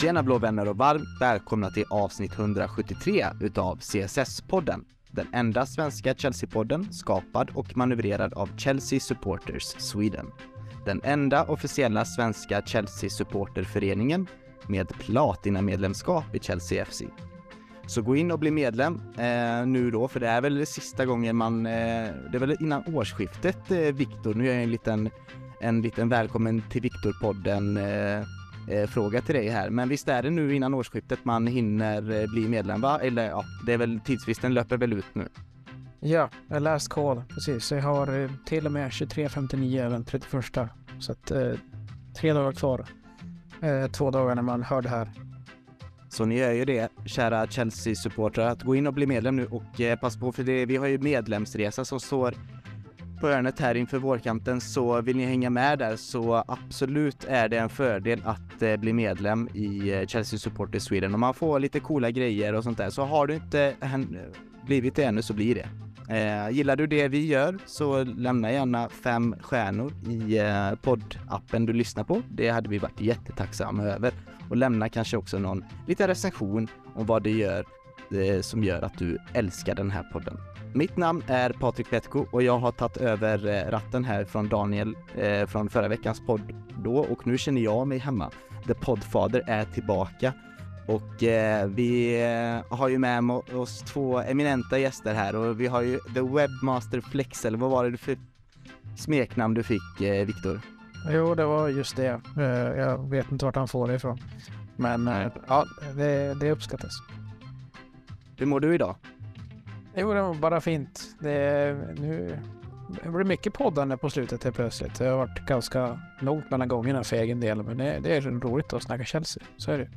Tjena blå vänner och varmt välkomna till avsnitt 173 utav CSS-podden. Den enda svenska Chelsea-podden skapad och manövrerad av Chelsea Supporters Sweden. Den enda officiella svenska Chelsea-supporterföreningen med platinamedlemskap i Chelsea FC. Så gå in och bli medlem eh, nu då, för det är väl sista gången man, eh, det är väl innan årsskiftet eh, Viktor, nu gör jag en liten, en liten välkommen till Viktor-podden eh, eh, fråga till dig här. Men visst är det nu innan årsskiftet man hinner eh, bli medlem va? Eller ja, det är väl tidsfristen löper väl ut nu? Ja, last call, precis. Jag har eh, till och med 23.59 den 31. Så att eh, tre dagar kvar. Eh, två dagar när man hör det här. Så ni gör ju det, kära Chelsea-supportrar, att gå in och bli medlem nu och eh, passa på för det, vi har ju medlemsresa som står på hörnet här inför vårkanten så vill ni hänga med där så absolut är det en fördel att eh, bli medlem i eh, Chelsea Supporters Sweden och man får lite coola grejer och sånt där. Så har du inte blivit det ännu så blir det. Eh, gillar du det vi gör så lämna gärna fem stjärnor i eh, poddappen du lyssnar på. Det hade vi varit jättetacksamma över. Och lämna kanske också någon liten recension om vad det gör eh, som gör att du älskar den här podden. Mitt namn är Patrik Petko och jag har tagit över eh, ratten här från Daniel eh, från förra veckans podd då och nu känner jag mig hemma. The Podfather är tillbaka och eh, vi eh, har ju med oss två eminenta gäster här och vi har ju The Webmaster Flex eller vad var det för smeknamn du fick eh, Viktor? Jo, det var just det. Eh, jag vet inte vart han får det ifrån. Men Nej. ja, det, det uppskattas. Hur mår du idag? Jo, det var bara fint. Det, nu, det blir mycket poddande på slutet helt plötsligt. Det har varit ganska långt mellan gångerna för egen del. Men det, det är roligt att snacka Chelsea. Så är det.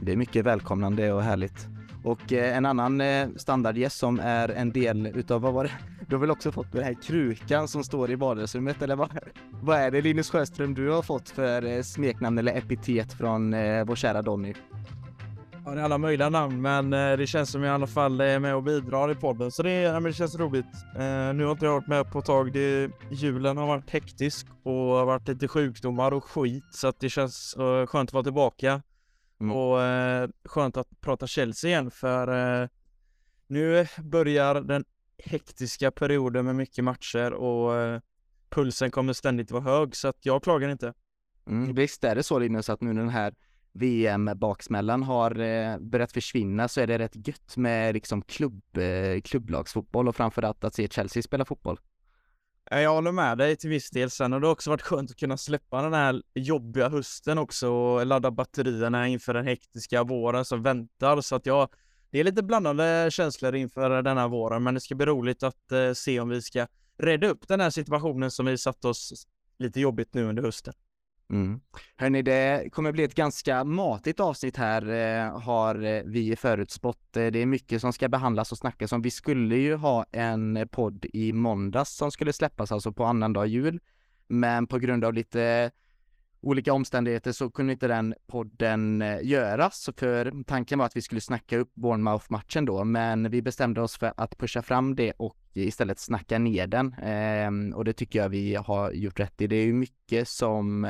Det är mycket välkomnande och härligt. Och eh, en annan eh, standardgäst som är en del utav, vad var det? Du har väl också fått den här krukan som står i vardagsrummet eller vad, vad är det Linus Sjöström du har fått för eh, smeknamn eller epitet från eh, vår kära Donny? Det är alla möjliga namn, men eh, det känns som jag i alla fall är med och bidrar i podden. Så det, ja, men det känns roligt. Eh, nu har inte jag varit med på ett tag. Det, julen har varit hektisk och har varit lite sjukdomar och skit. Så att det känns eh, skönt att vara tillbaka. Mm. Och eh, skönt att prata Chelsea igen, för eh, nu börjar den hektiska perioden med mycket matcher och pulsen kommer ständigt vara hög. Så att jag klagar inte. Mm, visst är det så Linus att nu den här VM-baksmällan har eh, börjat försvinna så är det rätt gött med liksom klubb, eh, klubblagsfotboll och framförallt att se Chelsea spela fotboll. Jag håller med dig till viss del. Sen har det också varit skönt att kunna släppa den här jobbiga hösten också och ladda batterierna inför den hektiska våren som väntar. Så att jag, det är lite blandade känslor inför denna våren, men det ska bli roligt att eh, se om vi ska rädda upp den här situationen som vi satt oss lite jobbigt nu under hösten. Mm. Hörni, det kommer bli ett ganska matigt avsnitt här eh, har eh, vi förutspått. Eh, det är mycket som ska behandlas och snackas om. Vi skulle ju ha en podd i måndags som skulle släppas, alltså på annandag jul. Men på grund av lite olika omständigheter så kunde inte den podden eh, göras. För tanken var att vi skulle snacka upp Bournemouth-matchen då, men vi bestämde oss för att pusha fram det och istället snacka ner den. Ehm, och det tycker jag vi har gjort rätt i. Det är ju mycket som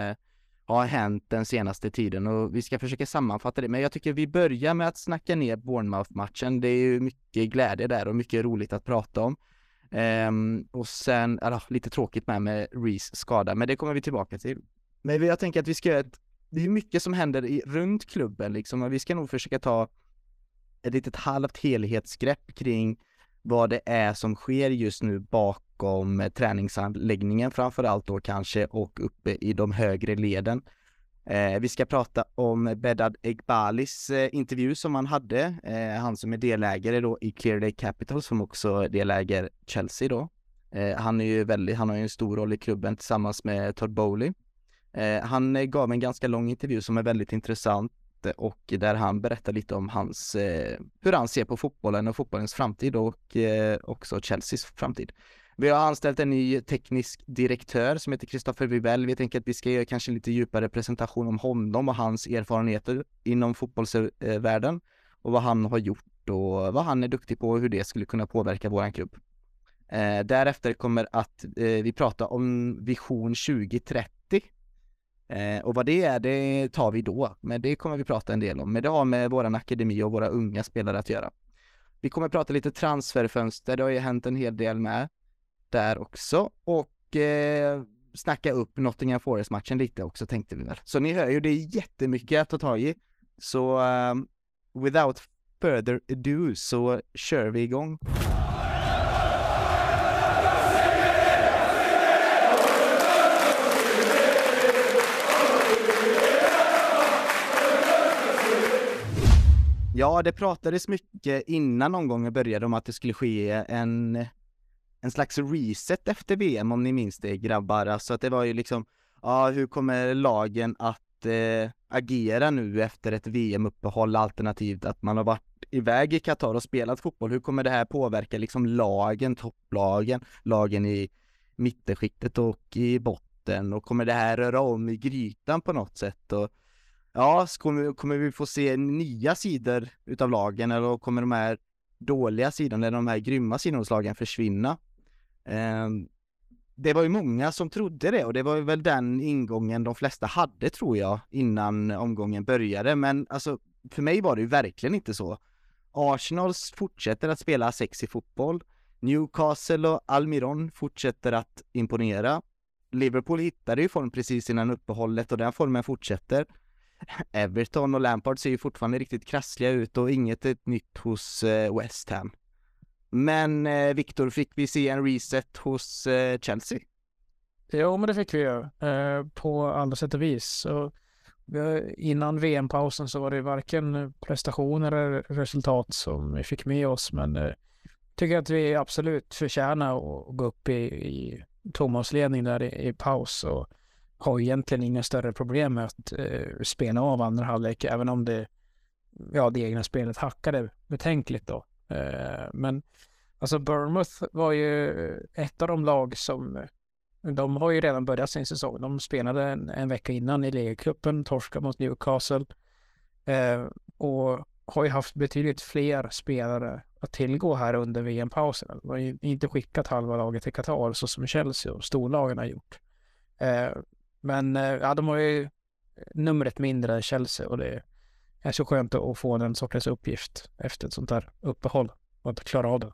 har hänt den senaste tiden och vi ska försöka sammanfatta det. Men jag tycker vi börjar med att snacka ner Bournemouth-matchen. Det är ju mycket glädje där och mycket roligt att prata om. Um, och sen, eller, lite tråkigt med med Reece skada, men det kommer vi tillbaka till. Men jag tänker att vi ska göra ett, det är mycket som händer i, runt klubben liksom och vi ska nog försöka ta ett litet halvt helhetsgrepp kring vad det är som sker just nu bakom eh, träningsanläggningen framförallt då kanske och uppe i de högre leden. Eh, vi ska prata om Bedad Egbalis eh, intervju som han hade, eh, han som är delägare då i Clearday Capital som också deläger Chelsea då. Eh, han är ju väldigt, han har ju en stor roll i klubben tillsammans med Todd Bowley. Eh, han eh, gav en ganska lång intervju som är väldigt intressant eh, och där han berättar lite om hans, eh, hur han ser på fotbollen och fotbollens framtid och eh, också Chelseas framtid. Vi har anställt en ny teknisk direktör som heter Kristoffer Wibell. Vi tänker att vi ska göra kanske lite djupare presentation om honom och hans erfarenheter inom fotbollsvärlden och vad han har gjort och vad han är duktig på och hur det skulle kunna påverka våran klubb. Eh, därefter kommer att eh, vi prata om Vision 2030 Eh, och vad det är, det tar vi då, men det kommer vi prata en del om. Men det har med våran akademi och våra unga spelare att göra. Vi kommer prata lite transferfönster, det har ju hänt en hel del med där också och eh, snacka upp Nottingham Forest-matchen lite också tänkte vi väl. Så ni hör ju, det är jättemycket att ta tag i. Så um, without further ado så kör vi igång. Ja, det pratades mycket innan omgången började om att det skulle ske en, en slags reset efter VM om ni minns det grabbar. Alltså att det var ju liksom, ja hur kommer lagen att eh, agera nu efter ett VM-uppehåll alternativt att man har varit iväg i Qatar och spelat fotboll. Hur kommer det här påverka liksom lagen, topplagen, lagen i mittenskiktet och i botten och kommer det här röra om i grytan på något sätt? Och Ja, kommer, kommer vi få se nya sidor utav lagen eller kommer de här dåliga sidorna, eller de här grymma sidorna hos lagen försvinna? Eh, det var ju många som trodde det och det var väl den ingången de flesta hade tror jag innan omgången började. Men alltså för mig var det ju verkligen inte så. Arsenals fortsätter att spela sexig fotboll. Newcastle och Almiron fortsätter att imponera. Liverpool hittade ju form precis innan uppehållet och den formen fortsätter. Everton och Lampard ser ju fortfarande riktigt krassliga ut och inget är nytt hos eh, West Ham. Men eh, Viktor, fick vi se en reset hos eh, Chelsea? Jo, men det fick vi ju eh, på alla sätt och vis. Så, innan VM-pausen så var det varken prestationer eller resultat som vi fick med oss, men jag tycker att vi absolut förtjänar att gå upp i, i Thomas ledning där i, i paus. Och, har egentligen inga större problem med att eh, spela av andra halvlek, även om det, ja, det egna spelet hackade betänkligt då. Eh, men alltså Bournemouth var ju ett av de lag som, de har ju redan börjat sin säsong. De spelade en, en vecka innan i ligacupen, torskade mot Newcastle eh, och har ju haft betydligt fler spelare att tillgå här under VM-pausen. De har ju inte skickat halva laget till Qatar så som Chelsea och storlagen har gjort. Eh, men eh, ja, de har ju numret mindre än Chelsea och det är så skönt att få den sortens uppgift efter ett sånt här uppehåll och att klara av det.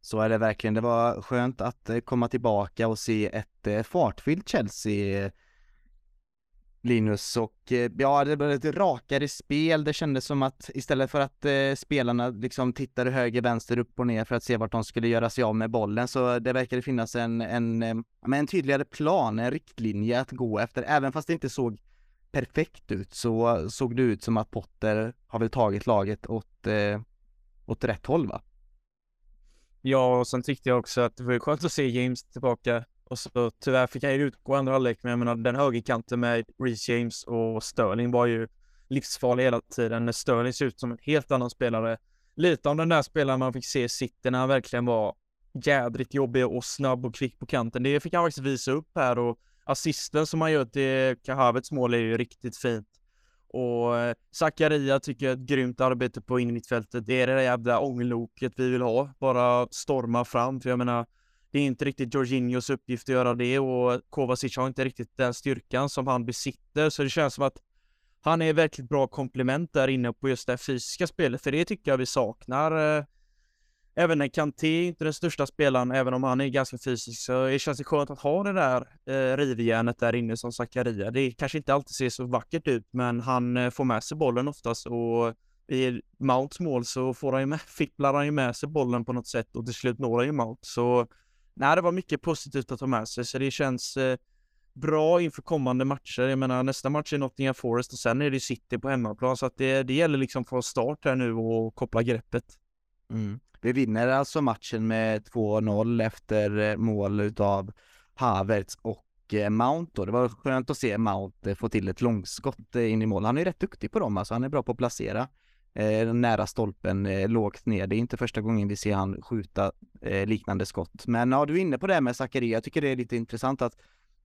Så är det verkligen. Det var skönt att eh, komma tillbaka och se ett eh, fartfyllt Chelsea eh, Linus och ja, det blev ett rakare spel. Det kändes som att istället för att eh, spelarna liksom tittade höger, vänster, upp och ner för att se vart de skulle göra sig av med bollen så det verkade finnas en, en, en tydligare plan, en riktlinje att gå efter. Även fast det inte såg perfekt ut så såg det ut som att Potter har väl tagit laget åt, eh, åt rätt håll va? Ja, och sen tyckte jag också att det var skönt att se James tillbaka och så tyvärr fick han ju utgå andra halvlek, men jag menar den högerkanten med Reece James och Sterling var ju livsfarlig hela tiden. När Sterling ser ut som en helt annan spelare. Lite om den där spelaren man fick se i City när han verkligen var jädrigt jobbig och snabb och kvick på kanten. Det fick han faktiskt visa upp här och assisten som han gör till Kahavets mål är ju riktigt fint. Och eh, Zakaria tycker jag är ett grymt arbete på innermittfältet. Det är det där jävla ångloket vi vill ha. Bara storma fram, för jag menar det är inte riktigt Jorginhos uppgift att göra det och Kovacic har inte riktigt den styrkan som han besitter, så det känns som att han är verkligt bra komplement där inne på just det fysiska spelet, för det tycker jag vi saknar. Eh, Även när Kanté är inte den största spelaren, även om han är ganska fysisk, så det känns det skönt att ha det där eh, rivjärnet där inne som Zakaria. Det kanske inte alltid ser så vackert ut, men han eh, får med sig bollen oftast och i Mounts mål så får han ju med, fipplar han ju med sig bollen på något sätt och till slut når han ju Mount. Så nej, det var mycket positivt att ta med sig, så det känns eh, bra inför kommande matcher. Jag menar nästa match är Nottingham Forest och sen är det City på hemmaplan, så att det, det gäller liksom att få start här nu och koppla greppet. Mm. Vi vinner alltså matchen med 2-0 efter eh, mål utav Havertz och eh, Mount då. Det var skönt att se Mount eh, få till ett långskott in i mål. Han är rätt duktig på dem alltså, han är bra på att placera eh, nära stolpen, eh, lågt ner. Det är inte första gången vi ser han skjuta eh, liknande skott. Men ja, du är inne på det här med Zachary. Jag tycker det är lite intressant att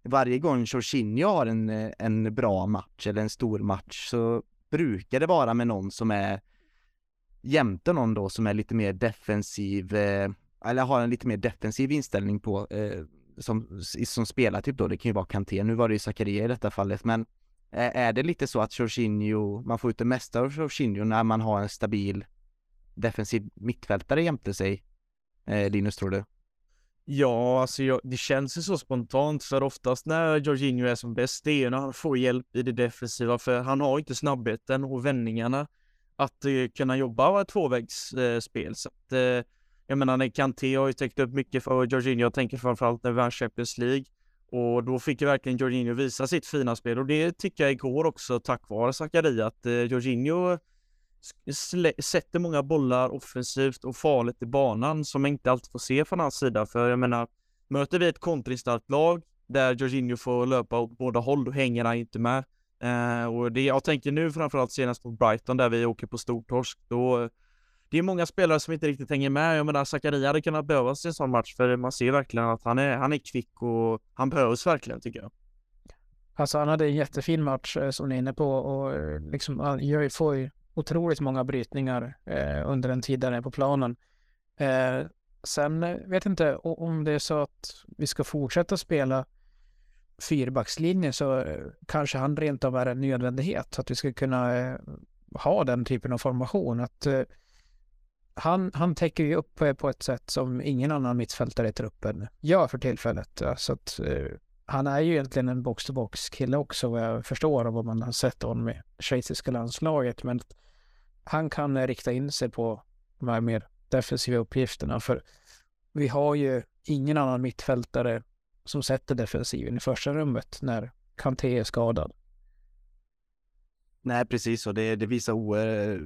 varje gång Jorginho har en, en bra match eller en stor match så brukar det vara med någon som är jämte någon då som är lite mer defensiv eh, eller har en lite mer defensiv inställning på. Eh, som, som spelar typ då, det kan ju vara Kanté, nu var det ju Zakaria i detta fallet, men eh, är det lite så att Jorginho, man får ut det mesta av Jorginho när man har en stabil defensiv mittfältare jämte sig? Eh, Linus, tror du? Ja, alltså jag, det känns ju så spontant för oftast när Jorginho är som bäst, det är när han får hjälp i det defensiva för han har inte snabbheten och vändningarna att eh, kunna jobba tvåvägsspel. Eh, Så att, eh, jag menar, Kanté har ju täckt upp mycket för Jorginho. Jag tänker framförallt när vi vann Champions League och då fick ju verkligen Jorginho visa sitt fina spel och det tycker jag igår också tack vare Zakaria att Jorginho sätter många bollar offensivt och farligt i banan som man inte alltid får se från hans sida. För jag menar, möter vi ett kontringsstarkt lag där Jorginho får löpa åt båda håll, då hänger han inte med. Eh, och det jag tänker nu framförallt senast på Brighton där vi åker på stortorsk, då det är många spelare som inte riktigt hänger med. Jag menar, Zakaria hade kunnat behövas i en sån match, för man ser verkligen att han är, han är kvick och han behövs verkligen tycker jag. Alltså han hade en jättefin match eh, som ni är inne på och eh, liksom han gör, får ju otroligt många brytningar eh, under den tid där är på planen. Eh, sen vet vet inte om det är så att vi ska fortsätta spela fyrbackslinje så eh, kanske han rent av är en nödvändighet. Att vi ska kunna eh, ha den typen av formation. Att, eh, han, han täcker ju upp på ett sätt som ingen annan mittfältare i truppen gör för tillfället. Så att, han är ju egentligen en box-to-box kille också vad jag förstår av vad man har sett honom i schweiziska landslaget. Men han kan rikta in sig på de här mer defensiva uppgifterna. För vi har ju ingen annan mittfältare som sätter defensiven i första rummet när Kanté är skadad. Nej, precis och det, det visar hur eh,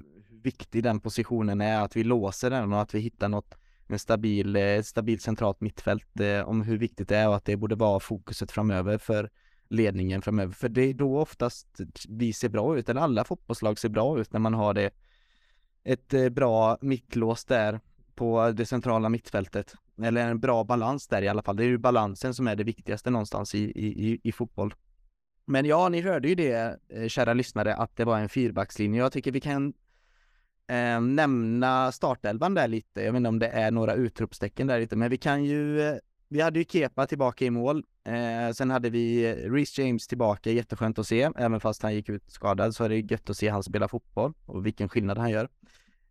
viktig den positionen är, att vi låser den och att vi hittar något en stabil, eh, ett stabilt centralt mittfält eh, om hur viktigt det är och att det borde vara fokuset framöver för ledningen framöver. För det är då oftast vi ser bra ut, eller alla fotbollslag ser bra ut när man har det ett eh, bra mittlås där på det centrala mittfältet. Eller en bra balans där i alla fall. Det är ju balansen som är det viktigaste någonstans i, i, i fotboll. Men ja, ni hörde ju det, eh, kära lyssnare, att det var en fyrbackslinje. Jag tycker vi kan eh, nämna startelvan där lite. Jag vet inte om det är några utropstecken där lite, men vi kan ju eh, vi hade ju Kepa tillbaka i mål. Eh, sen hade vi eh, Reece James tillbaka, jätteskönt att se. Även fast han gick ut skadad så är det gött att se han spela fotboll och vilken skillnad han gör.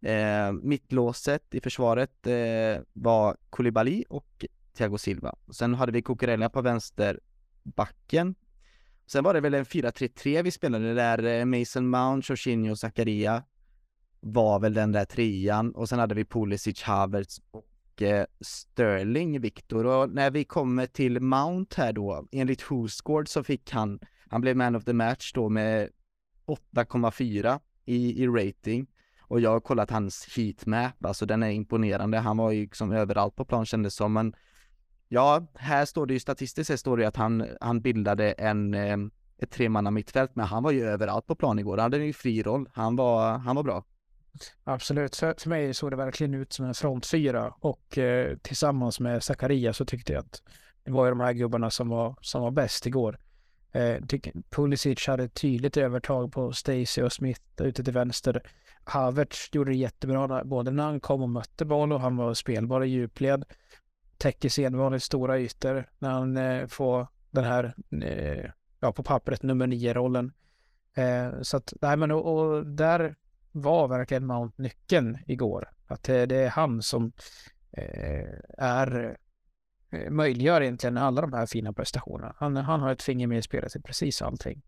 Eh, mittlåset i försvaret eh, var Koulibaly och Thiago Silva. Sen hade vi Cucurella på vänsterbacken. Sen var det väl en 4-3-3 vi spelade där eh, Mason Mount, Jorginho och Zakaria var väl den där trean och sen hade vi Pulisic, Havertz och eh, Sterling, Viktor. Och när vi kommer till Mount här då, enligt WhoScored så fick han, han blev man of the match då med 8,4 i, i rating. Och jag har kollat hans heatmap, alltså den är imponerande. Han var ju liksom överallt på plan kändes som, men ja, här står det ju statistiskt sett står det att han, han bildade en, eh, ett tremanna mittfält, men han var ju överallt på plan igår. Han hade ju fri roll. Han var, han var bra. Absolut, för, för mig såg det verkligen ut som en frontfyra och eh, tillsammans med Zakaria så tyckte jag att det var ju de här gubbarna som var, som var bäst igår. Eh, Pulisic hade ett tydligt övertag på Stacey och Smith ute till vänster. Havertz gjorde det jättebra både när han kom och mötte boll och han var spelbar i djupled. Täcker sedvanligt stora ytor när han eh, får den här, eh, ja på pappret, nummer nio-rollen. Eh, så att, nej men och, och, där var verkligen Mount nyckeln igår. Att det, det är han som eh, är eh, möjliggör egentligen alla de här fina prestationerna. Han, han har ett finger med i spelet i precis allting.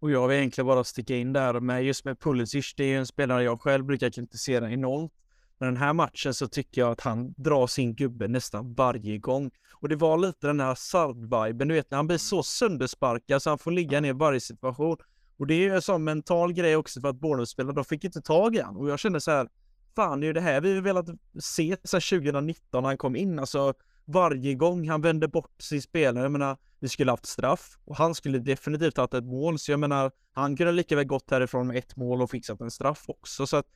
Och jag vill egentligen bara sticka in där med just med Pulisic. Det är en spelare jag själv brukar kritisera enormt. Men den här matchen så tycker jag att han drar sin gubbe nästan varje gång. Och det var lite den här Sard-viben, du vet när han blir så söndersparkad så han får ligga ner i varje situation. Och det är ju en sån mental grej också för att Bournemouth-spelare, de fick inte tag i han. Och jag kände så här, fan det är ju det här vi velat se så 2019 när han kom in. Alltså varje gång han vände bort sin spelare, jag menar, vi skulle haft straff och han skulle definitivt haft ett mål, så jag menar, han kunde lika väl gått härifrån med ett mål och fixat en straff också, så att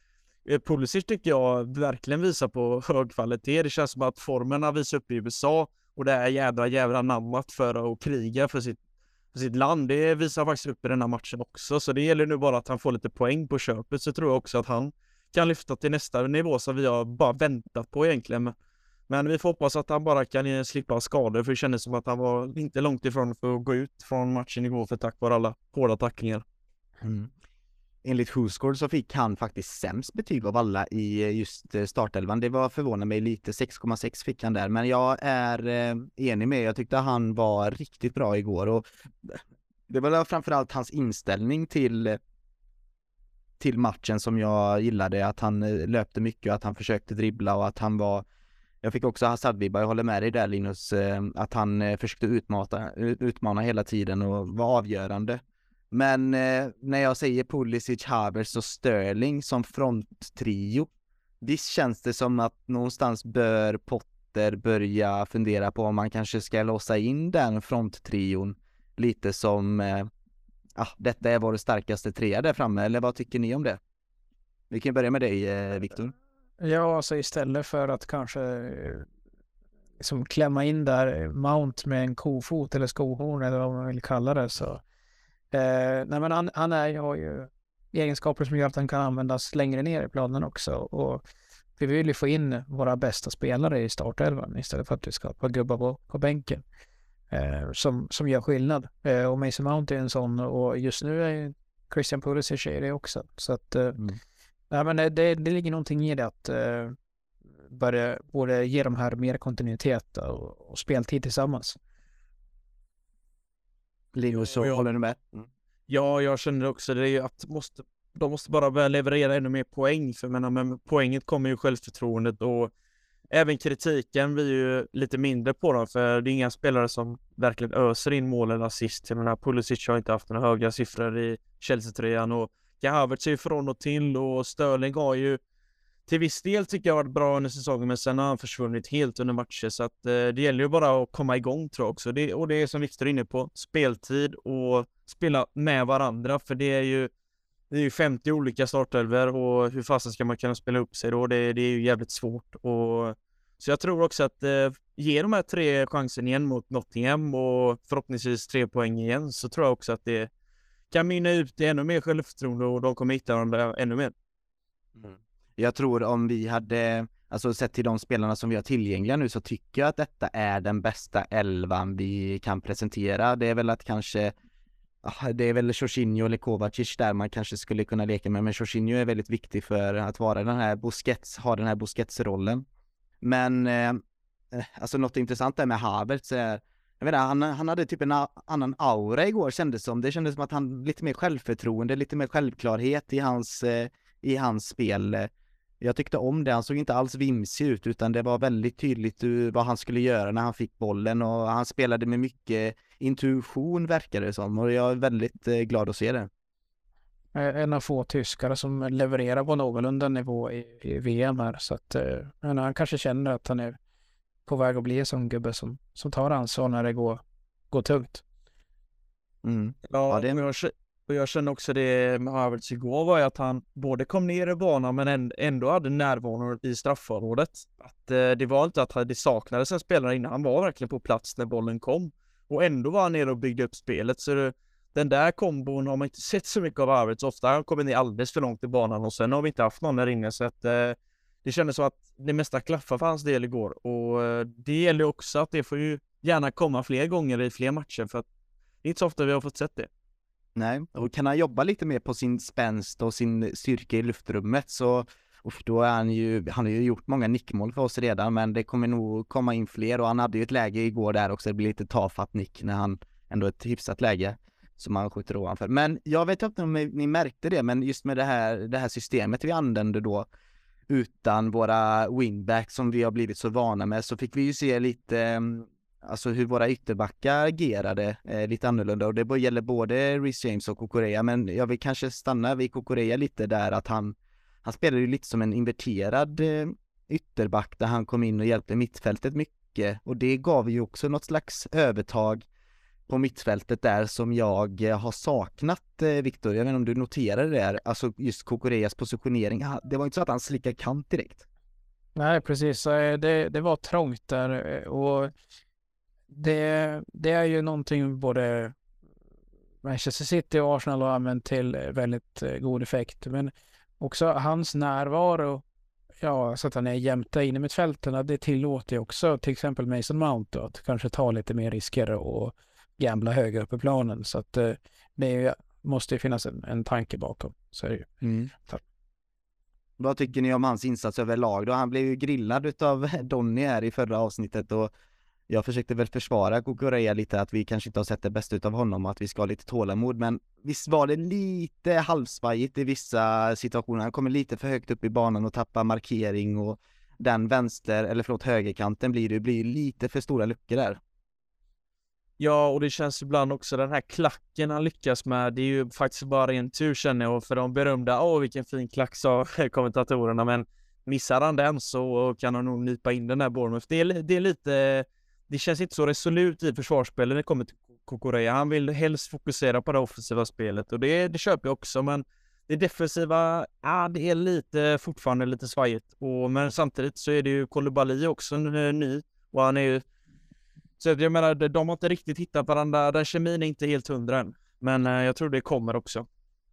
eh, Pulisic tycker jag verkligen visar på hög kvalitet. Det känns som att formen han visar upp i USA och det är jädra jävla namnet för att kriga för sitt, för sitt land. Det visar faktiskt upp i den här matchen också, så det gäller nu bara att han får lite poäng på köpet så tror jag också att han kan lyfta till nästa nivå som vi har bara väntat på egentligen men vi får hoppas att han bara kan eh, slippa skador, för det kändes som att han var inte långt ifrån för att gå ut från matchen igår för tack vare alla hårda tacklingar. Mm. Enligt Husgård så fick han faktiskt sämst betyg av alla i eh, just eh, startelvan. Det var förvånar mig lite, 6,6 fick han där, men jag är enig med, jag tyckte han var riktigt bra igår och det var framförallt hans inställning till till matchen som jag gillade, att han löpte mycket och att han försökte dribbla och att han var jag fick också Hazard-vibbar, jag håller med dig där Linus, eh, att han eh, försökte utmana, utmana hela tiden och var avgörande. Men eh, när jag säger Pulisic, Havertz och Sterling som fronttrio, visst känns det som att någonstans bör Potter börja fundera på om man kanske ska låsa in den fronttrion lite som, ja, ah, detta är vår starkaste trea där framme, eller vad tycker ni om det? Vi kan börja med dig Viktor. Ja, alltså istället för att kanske eh, liksom klämma in där eh, Mount med en kofot eller skohorn eller vad man vill kalla det så Eh, nej men han, han är, har ju egenskaper som gör att han kan användas längre ner i planen också. Och vi vill ju få in våra bästa spelare i startelvan istället för att vi ska ha gubbar på, på bänken. Eh, som, som gör skillnad. Eh, och Mason Mount är en sån och just nu är Christian Pulisic är det också. Så att, eh, mm nej, men det, det, ligger någonting i det att eh, börja både ge de här mer kontinuitet och, och speltid tillsammans. Linus, så jag, håller du med? Mm. Ja, jag känner också det att måste, de måste bara börja leverera ännu mer poäng. För menar, med poänget kommer ju självförtroendet och även kritiken blir ju lite mindre på dem. För det är inga spelare som verkligen öser in mål eller assist. Jag menar, Pulisic har inte haft några höga siffror i Chelsea-tröjan och Havertz är ju från och till och Sterling har ju till viss del tycker jag har varit bra under säsongen, men sen har han försvunnit helt under matcher. Så att eh, det gäller ju bara att komma igång tror jag också. Det, och det är som Viktor är inne på, speltid och spela med varandra. För det är ju, det är ju 50 olika startelver och hur fasen ska man kunna spela upp sig då? Det, det är ju jävligt svårt. Och, så jag tror också att eh, ge de här tre chansen igen mot Nottingham och förhoppningsvis tre poäng igen, så tror jag också att det kan mynna ut i ännu mer självförtroende och de kommer hitta varandra ännu mer. Mm. Jag tror om vi hade, alltså sett till de spelarna som vi har tillgängliga nu så tycker jag att detta är den bästa elvan vi kan presentera. Det är väl att kanske ah, det är väl Jorginho eller Kovacic där man kanske skulle kunna leka med, men Jorginho är väldigt viktig för att vara den här Busquets, ha den här Busquets-rollen. Men, eh, eh alltså något intressant där med Havertz är, jag menar han, han hade typ en annan aura igår kändes som. Det kändes som att han, lite mer självförtroende, lite mer självklarhet i hans, eh, i hans spel. Jag tyckte om det, han såg inte alls vimsig ut utan det var väldigt tydligt vad han skulle göra när han fick bollen och han spelade med mycket intuition verkade det som och jag är väldigt eh, glad att se det. Eh, en av få tyskare som levererar på någorlunda nivå i, i VM här så att eh, han kanske känner att han är på väg att bli en sån gubbe som, som tar ansvar när det går, går tungt. Mm. Ja, det... jag, och jag känner också det med Havertz igår var ju att han både kom ner i banan men ändå hade närvaro i straffområdet. Att eh, det var inte att det saknades en spelare innan, han var verkligen på plats när bollen kom. Och ändå var han nere och byggde upp spelet. Så det, den där kombon har man inte sett så mycket av Havertz. Ofta har han kommit ner alldeles för långt i banan och sen har vi inte haft någon där inne. Så att eh, det kändes som att det mesta klaffade för hans del igår. Och eh, det gäller också att det får ju gärna komma fler gånger i fler matcher för att det är inte så ofta vi har fått sett det. Nej, och kan han jobba lite mer på sin spänst och sin styrka i luftrummet så och då är han ju, han har ju gjort många nickmål för oss redan men det kommer nog komma in fler och han hade ju ett läge igår där också, det blir lite tafatt nick när han ändå ett hyfsat läge som han skjuter ovanför. Men jag vet inte om ni märkte det, men just med det här, det här systemet vi använde då utan våra wingbacks som vi har blivit så vana med så fick vi ju se lite mm, alltså hur våra ytterbackar agerade eh, lite annorlunda. Och det gäller både Rhys James och Kokorea men jag vill kanske stanna vid Kokorea lite där att han han spelade ju lite som en inverterad eh, ytterback där han kom in och hjälpte mittfältet mycket. Och det gav ju också något slags övertag på mittfältet där som jag eh, har saknat eh, Viktor, jag vet inte om du noterade det där, alltså just Kokoreas positionering, det var inte så att han slickade kant direkt. Nej, precis. Eh, det, det var trångt där och det, det är ju någonting både Manchester City och Arsenal har använt till väldigt god effekt. Men också hans närvaro ja, så att han är jämte inne med fälten, det tillåter ju också till exempel Mason Mount att kanske ta lite mer risker och gambla högre upp i planen. Så att eh, det måste ju finnas en, en tanke bakom. Så är det ju. Mm. Vad tycker ni om hans insats överlag då? Han blev ju grillad utav Donny här i förra avsnittet och jag försökte väl försvara Kukureya lite att vi kanske inte har sett det bästa utav honom och att vi ska ha lite tålamod men visst var det lite halvsvajigt i vissa situationer. Han kommer lite för högt upp i banan och tappar markering och den vänster, eller förlåt högerkanten blir det blir lite för stora luckor där. Ja, och det känns ibland också den här klacken han lyckas med. Det är ju faktiskt bara ren tur känner jag. För de berömda, åh vilken fin klack sa kommentatorerna. Men missar han den så kan han nog nypa in den där Bournemouth. Det är, det är lite, det känns inte så resolut i försvarsspelet när det kommer till Kokorea. Han vill helst fokusera på det offensiva spelet och det, det köper jag också. Men det defensiva, ja det är lite fortfarande lite svajigt. Och, men samtidigt så är det ju Kolibali också ny och han är ju så jag menar, de har inte riktigt hittat varandra. Den kemin är inte helt hundra än. Men eh, jag tror det kommer också.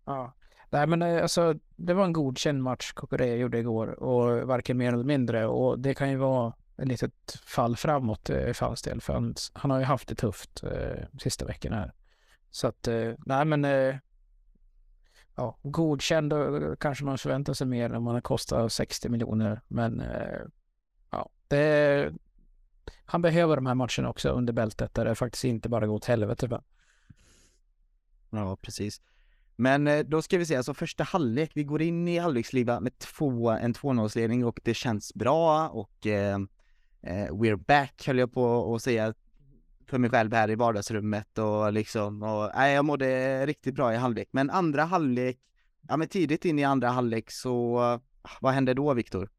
Ja. Nej men eh, alltså, det var en godkänd match Kokorea gjorde igår och varken mer eller mindre. Och det kan ju vara ett litet fall framåt eh, för hans del. För han, han har ju haft det tufft eh, sista veckan här. Så att, eh, nej men eh, ja, godkänd och kanske man förväntar sig mer när man har kostat 60 miljoner. Men eh, ja, det, han behöver de här matcherna också under bältet där det faktiskt inte bara går åt helvete. Ja, precis. Men eh, då ska vi se, alltså första halvlek, vi går in i halvleksliva med två, en 2-0-ledning och det känns bra och eh, eh, we're back höll jag på att säga för mig själv här i vardagsrummet och liksom, och nej, jag mådde riktigt bra i halvlek. Men andra halvlek, ja men tidigt in i andra halvlek så, vad hände då Viktor?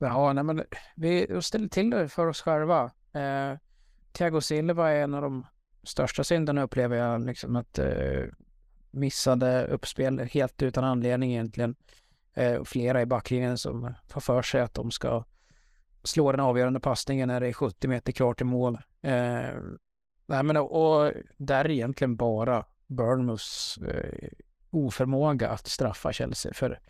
Ja, nej, men vi ställer till det för oss själva. Eh, Thiago Silva är en av de största synderna upplever jag, liksom att eh, missade uppspel helt utan anledning egentligen. Eh, flera i backlinjen som får för sig att de ska slå den avgörande passningen när det är 70 meter kvar till mål. Eh, nej, men, och där är egentligen bara Burnmouths eh, oförmåga att straffa Chelsea. För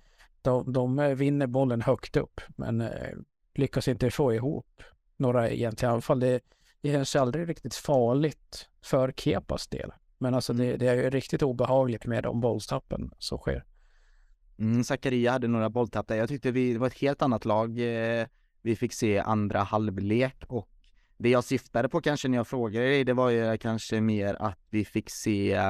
de, de eh, vinner bollen högt upp men eh, lyckas inte få ihop några egentliga anfall. Det, det känns aldrig riktigt farligt för Kepas del. Men alltså det, mm. det är riktigt obehagligt med de bolltappen som sker. Mm, Zakaria hade några bolltapp där. Jag tyckte vi, det var ett helt annat lag eh, vi fick se andra halvlek och det jag syftade på kanske när jag frågade dig, det var ju kanske mer att vi fick se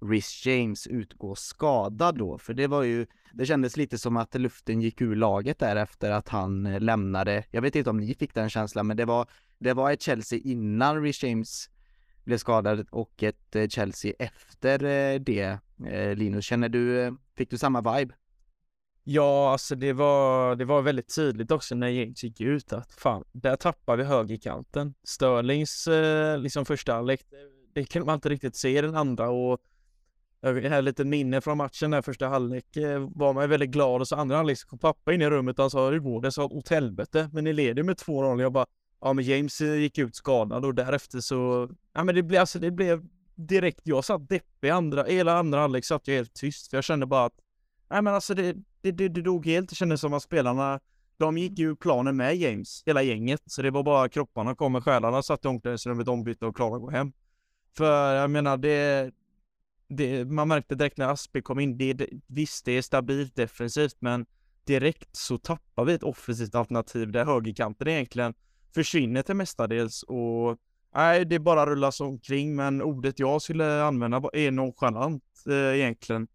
Rhys James utgå skadad då, för det var ju, det kändes lite som att luften gick ur laget där efter att han eh, lämnade. Jag vet inte om ni fick den känslan, men det var, det var ett Chelsea innan Rhys James blev skadad och ett eh, Chelsea efter eh, det. Linus, känner du, fick du samma vibe? Ja, alltså det var, det var väldigt tydligt också när James gick ut att fan, där tappar vi högerkanten. Sterlings liksom första halvlek, det kunde man inte riktigt se i den andra och jag har lite minne från matchen där första halvlek. Eh, var man väldigt glad och så andra halvlek kom pappa in i rummet och han sa hur går det? Jag sa åt helvete. Men ni leder med 2-0 jag bara ja men James eh, gick ut skadad och därefter så ja men det blev alltså det blev direkt jag satt deppig andra hela andra halvlek satt jag helt tyst för jag kände bara att nej men alltså det det, det, det dog helt. Det kändes som att spelarna de gick ju planen med James hela gänget. Så det var bara kropparna kom med själarna satt i omklädningsrummet ombytta och klara att gå hem. För jag menar det det, man märkte direkt när Aspi kom in, det, visst det är stabilt defensivt men direkt så tappar vi ett offensivt alternativ där högerkanten egentligen försvinner till mestadels och nej, det bara rullas omkring men ordet jag skulle använda är nonchalant eh, egentligen.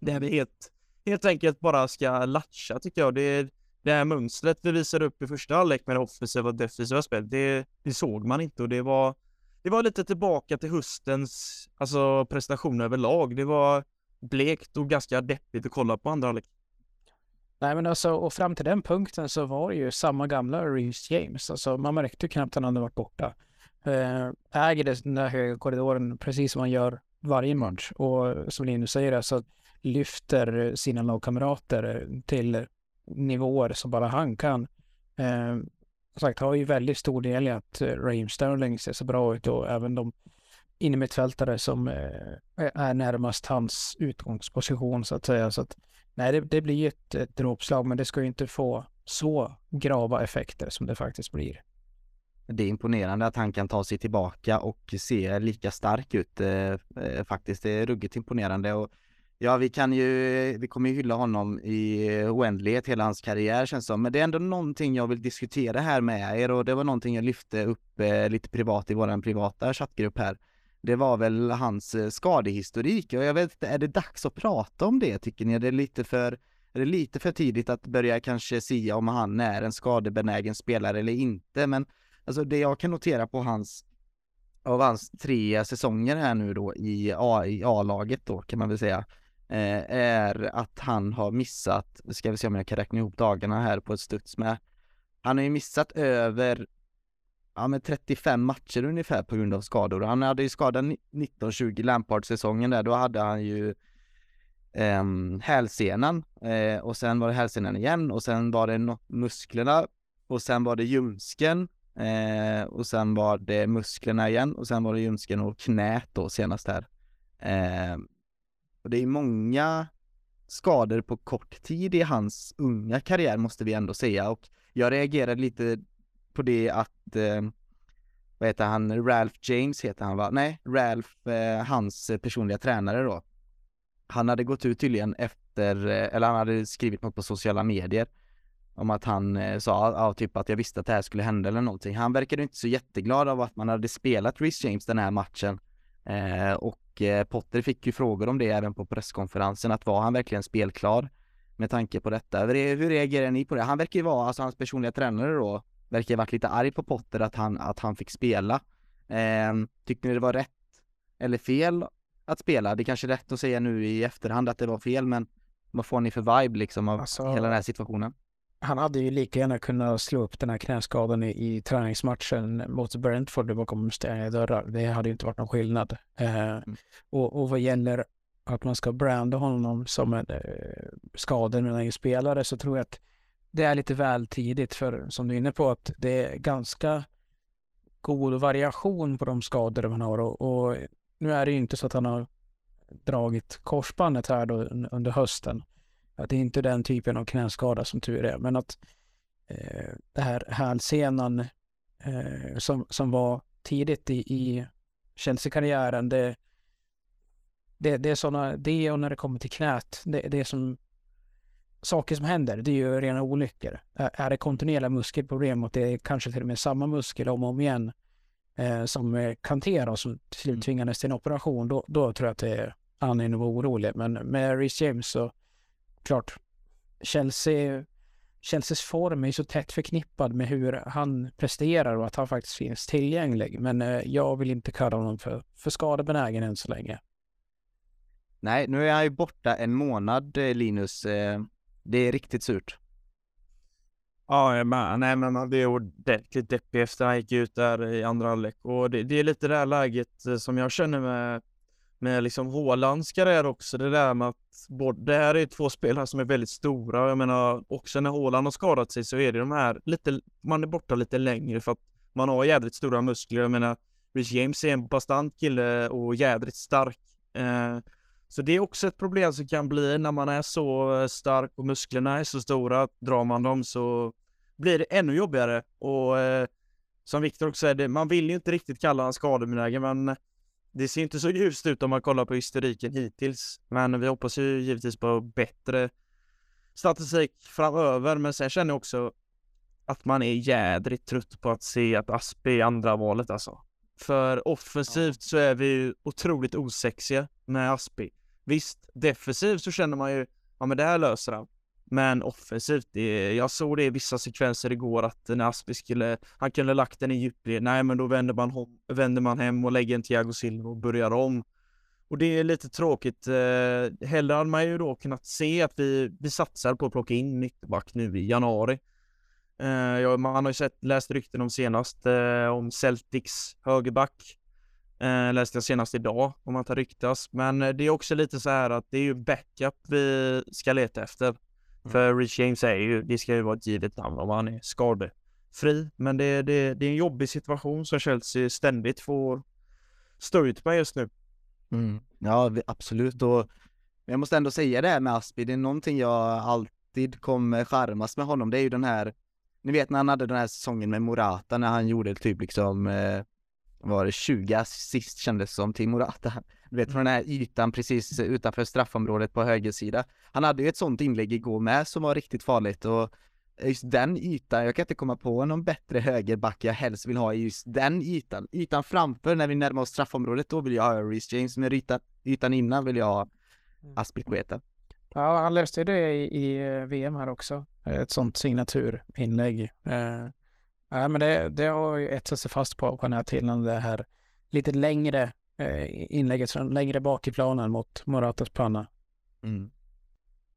Där vi helt, helt enkelt bara ska latcha tycker jag. Det, det här mönstret vi visade upp i första halvlek med det offensiva och defensiva spelet, det, det såg man inte och det var det var lite tillbaka till höstens alltså, prestation överlag. Det var blekt och ganska deppigt att kolla på andra halvlek. Nej men alltså, och fram till den punkten så var det ju samma gamla Reeves James. Alltså man märkte knappt att han hade varit borta. Eh, äger den där höga korridoren precis som man gör varje match. Och som Linus säger, så lyfter sina lagkamrater till nivåer som bara han kan. Eh, sagt har ju väldigt stor del i att eh, Raheem Sterling ser så bra ut och även de innermittfältare som eh, är närmast hans utgångsposition så att säga. Så att, nej, det, det blir ett, ett dråpslag, men det ska ju inte få så grava effekter som det faktiskt blir. Det är imponerande att han kan ta sig tillbaka och se lika stark ut eh, eh faktiskt. Det är ruggigt imponerande och ja, vi kan ju, vi kommer ju hylla honom i oändlighet hela hans karriär känns som. Men det är ändå någonting jag vill diskutera här med er och det var någonting jag lyfte upp eh, lite privat i våran privata chattgrupp här. Det var väl hans eh, skadehistorik och jag vet inte, är det dags att prata om det tycker ni? Är det lite för är det lite för tidigt att börja kanske sia om han är en skadebenägen spelare eller inte, men alltså det jag kan notera på hans av hans tre säsonger här nu då i A-laget då kan man väl säga Eh, är att han har missat, ska vi se om jag kan räkna ihop dagarna här på ett studs med han har ju missat över ja, men 35 matcher ungefär på grund av skador. Han hade ju skadat 19-20 Lampard-säsongen där, då hade han ju eh, hälsenan eh, och sen var det hälsenan igen och sen var det musklerna och sen var det ljumsken eh, och sen var det musklerna igen och sen var det ljumsken och knät då senast här. Eh, och det är många skador på kort tid i hans unga karriär måste vi ändå säga och jag reagerade lite på det att eh, vad heter han, Ralph James heter han va? Nej, Ralph, eh, hans personliga tränare då han hade gått ut tydligen efter, eh, eller han hade skrivit något på sociala medier om att han eh, sa, ja, typ att jag visste att det här skulle hända eller någonting. Han verkade inte så jätteglad av att man hade spelat Rhys James den här matchen. Eh, och eh, Potter fick ju frågor om det även på presskonferensen, att var han verkligen spelklar med tanke på detta? Hur reagerar ni på det? Han verkar ju vara, alltså hans personliga tränare då, verkar ju varit lite arg på Potter att han, att han fick spela. Eh, tyckte ni det var rätt eller fel att spela. Det är kanske är rätt att säga nu i efterhand att det var fel, men vad får ni för vibe liksom av alltså, hela den här situationen? Han hade ju lika gärna kunnat slå upp den här knäskadan i, i träningsmatchen mot Brentford bakom stängda dörrar. Det hade ju inte varit någon skillnad. Eh, mm. och, och vad gäller att man ska branda honom som en eh, skadebenägen spelare så tror jag att det är lite väl tidigt för som du är inne på att det är ganska god variation på de skador man har och, och nu är det ju inte så att han har dragit korsbandet här då under hösten. Att det är inte den typen av knäskada som tur är, men att eh, det här hälsenan eh, som, som var tidigt i, i Chelsea-karriären, det, det, det är sådana, det och när det kommer till knät, det, det är som saker som händer, det är ju rena olyckor. Är, det kontinuerliga muskelproblem och det är kanske till och med samma muskel om och om igen, eh, som Kantera och som till slut mm. tvingades till en operation, då, då tror jag att det är anledning att vara orolig. Men med Reece James så, klart, Chelsea, Chelseas form är så tätt förknippad med hur han presterar och att han faktiskt finns tillgänglig. Men eh, jag vill inte kalla honom för, för skadebenägen än så länge. Nej, nu är han ju borta en månad, eh, Linus. Eh, det är riktigt surt. Ja, men, nej men man blev ordentligt deppig efter han gick ut där i andra halvlek och det, det, är lite det här läget eh, som jag känner med med liksom Hålands karriär också, det där med att både, det här är två spelare som är väldigt stora. Jag menar också när Håland har skadat sig så är det de här lite, man är borta lite längre för att man har jädrigt stora muskler. Jag menar, Rich James är en bastant kille och jädrigt stark. Eh, så det är också ett problem som kan bli när man är så eh, stark och musklerna är så stora. Drar man dem så blir det ännu jobbigare. Och eh, som Viktor också säger, man vill ju inte riktigt kalla honom skadebenägen, men det ser inte så ljust ut om man kollar på historiken hittills. Men vi hoppas ju givetvis på bättre statistik framöver. Men sen känner jag också att man är jädrigt trött på att se att Aspi är andra valet alltså. För offensivt så är vi ju otroligt osexiga med Aspi. Visst, defensivt så känner man ju, ja men det här löser han. Men offensivt, det, jag såg det i vissa sekvenser igår att när Aspi skulle, han kunde lagt den i djupled, nej men då vänder man, hom, vänder man hem och lägger en Thiago Silva och börjar om. Och det är lite tråkigt. Eh, hellre hade man ju då kunnat se att vi, vi satsar på att plocka in mittback nu i januari. Eh, ja, man har ju sett, läst rykten om senast eh, om Celtics högerback. Eh, läste jag senast idag om att det ryktas. Men eh, det är också lite så här att det är ju backup vi ska leta efter. Mm. För Rich James är ju, det ska ju vara ett givet namn om han är skadefri. Men det, det, det är en jobbig situation som Chelsea ständigt får stå ut med just nu. Mm. Ja, absolut. Och jag måste ändå säga det här med Aspi. Det är någonting jag alltid kommer charmas med honom, det är ju den här, ni vet när han hade den här säsongen med Morata när han gjorde typ liksom, eh, var det 20 assist kändes som till Morata. Du vet från den här ytan precis utanför straffområdet på högersida. Han hade ju ett sånt inlägg igår med som var riktigt farligt och just den ytan, jag kan inte komma på någon bättre högerback jag helst vill ha i just den ytan. Ytan framför när vi närmar oss straffområdet, då vill jag ha Reece James, men ytan, ytan innan vill jag ha mm. Aspilicueta. Ja, han löste det i, i eh, VM här också. Ett sånt signaturinlägg. Eh, ja, men det, det har ju etsat sig fast på, den här tiden, det här lite längre eh, Eh, inlägget från längre bak i planen mot Moratas panna. Mm.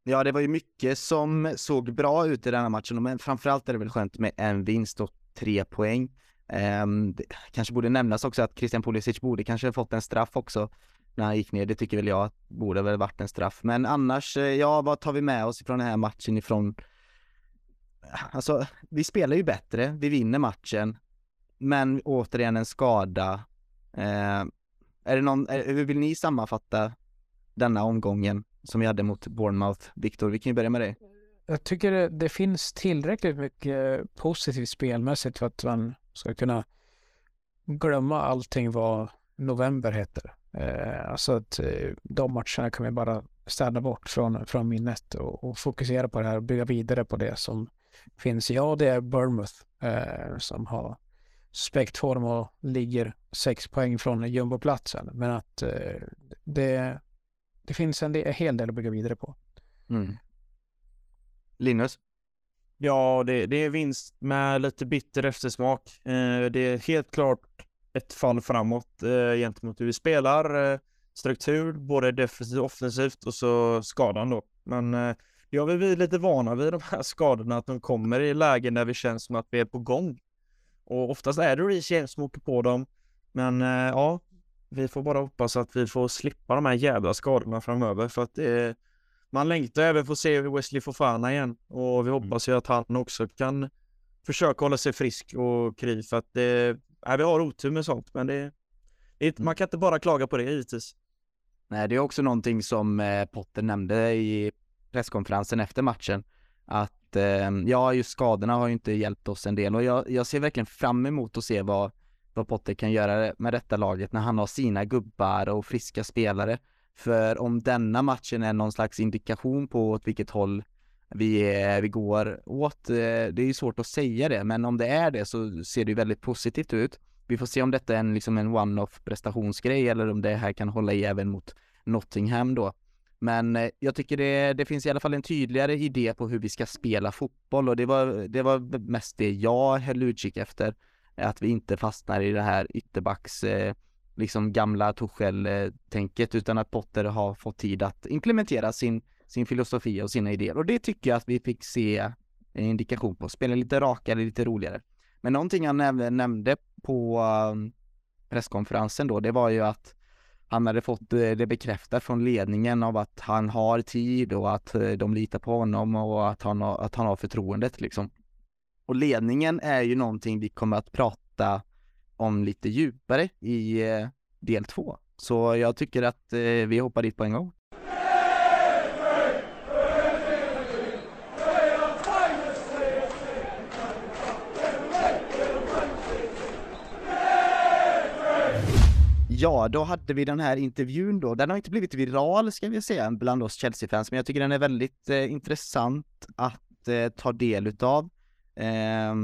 Ja, det var ju mycket som såg bra ut i den här matchen, men framförallt är det väl skönt med en vinst och tre poäng. Um, det kanske borde nämnas också att Christian Pulisic borde kanske fått en straff också när han gick ner. Det tycker väl jag borde väl varit en straff. Men annars, eh, ja, vad tar vi med oss från den här matchen ifrån? Alltså, vi spelar ju bättre, vi vinner matchen, men återigen en skada. Eh, är det någon, hur vill ni sammanfatta denna omgången? som vi hade mot Bournemouth. Viktor, vi kan ju börja med dig. Jag tycker det, det, finns tillräckligt mycket positivt spelmässigt för att man ska kunna glömma allting vad november heter. Eh, alltså att eh, de matcherna kan vi bara städa bort från, från minnet och, och, fokusera på det här och bygga vidare på det som finns. Ja, det är Bournemouth eh, som har spektform och ligger sex poäng från jumboplatsen. Men att eh, det, det finns en, del, en hel del att bygga vidare på. Mm. Linus? Ja, det, det, är vinst med lite bitter eftersmak. Eh, det är helt klart ett fall framåt eh, gentemot hur vi spelar. Eh, struktur, både defensivt och offensivt och så skadan då. Men eh, det har vi blivit lite vana vid de här skadorna, att de kommer i lägen där vi känns som att vi är på gång. Och oftast är det Reece som åker på dem. Men eh, ja, vi får bara hoppas att vi får slippa de här jävla skadorna framöver för att det man längtar även få se Wesley Fofana igen och vi mm. hoppas ju att han också kan försöka hålla sig frisk och kry för att det, nej, vi har otur med sånt men det, det, man kan inte bara klaga på det givetvis. Nej, det är också någonting som eh, Potter nämnde i presskonferensen efter matchen att eh, ja, just skadorna har ju inte hjälpt oss en del och jag, jag ser verkligen fram emot att se vad vad Potter kan göra med detta laget när han har sina gubbar och friska spelare. För om denna matchen är någon slags indikation på åt vilket håll vi, eh, vi går åt, eh, det är ju svårt att säga det, men om det är det så ser det ju väldigt positivt ut. Vi får se om detta är en, liksom en one-off prestationsgrej eller om det här kan hålla i även mot Nottingham då. Men eh, jag tycker det, det finns i alla fall en tydligare idé på hur vi ska spela fotboll och det var, det var mest det jag höll utkik efter att vi inte fastnar i det här ytterbacks eh, liksom gamla Torshäll-tänket utan att Potter har fått tid att implementera sin, sin filosofi och sina idéer och det tycker jag att vi fick se en indikation på, spela lite rakare, lite roligare. Men någonting han nämnde på um, presskonferensen då, det var ju att han hade fått eh, det bekräftat från ledningen av att han har tid och att eh, de litar på honom och att han har, att han har förtroendet liksom. Och ledningen är ju någonting vi kommer att prata om lite djupare i eh, del två. Så jag tycker att vi hoppar dit på en gång. Ja, då hade vi den här intervjun då. Den har inte blivit viral ska vi säga bland oss Chelsea-fans, men jag tycker den är väldigt eh, intressant att eh, ta del utav. Eh,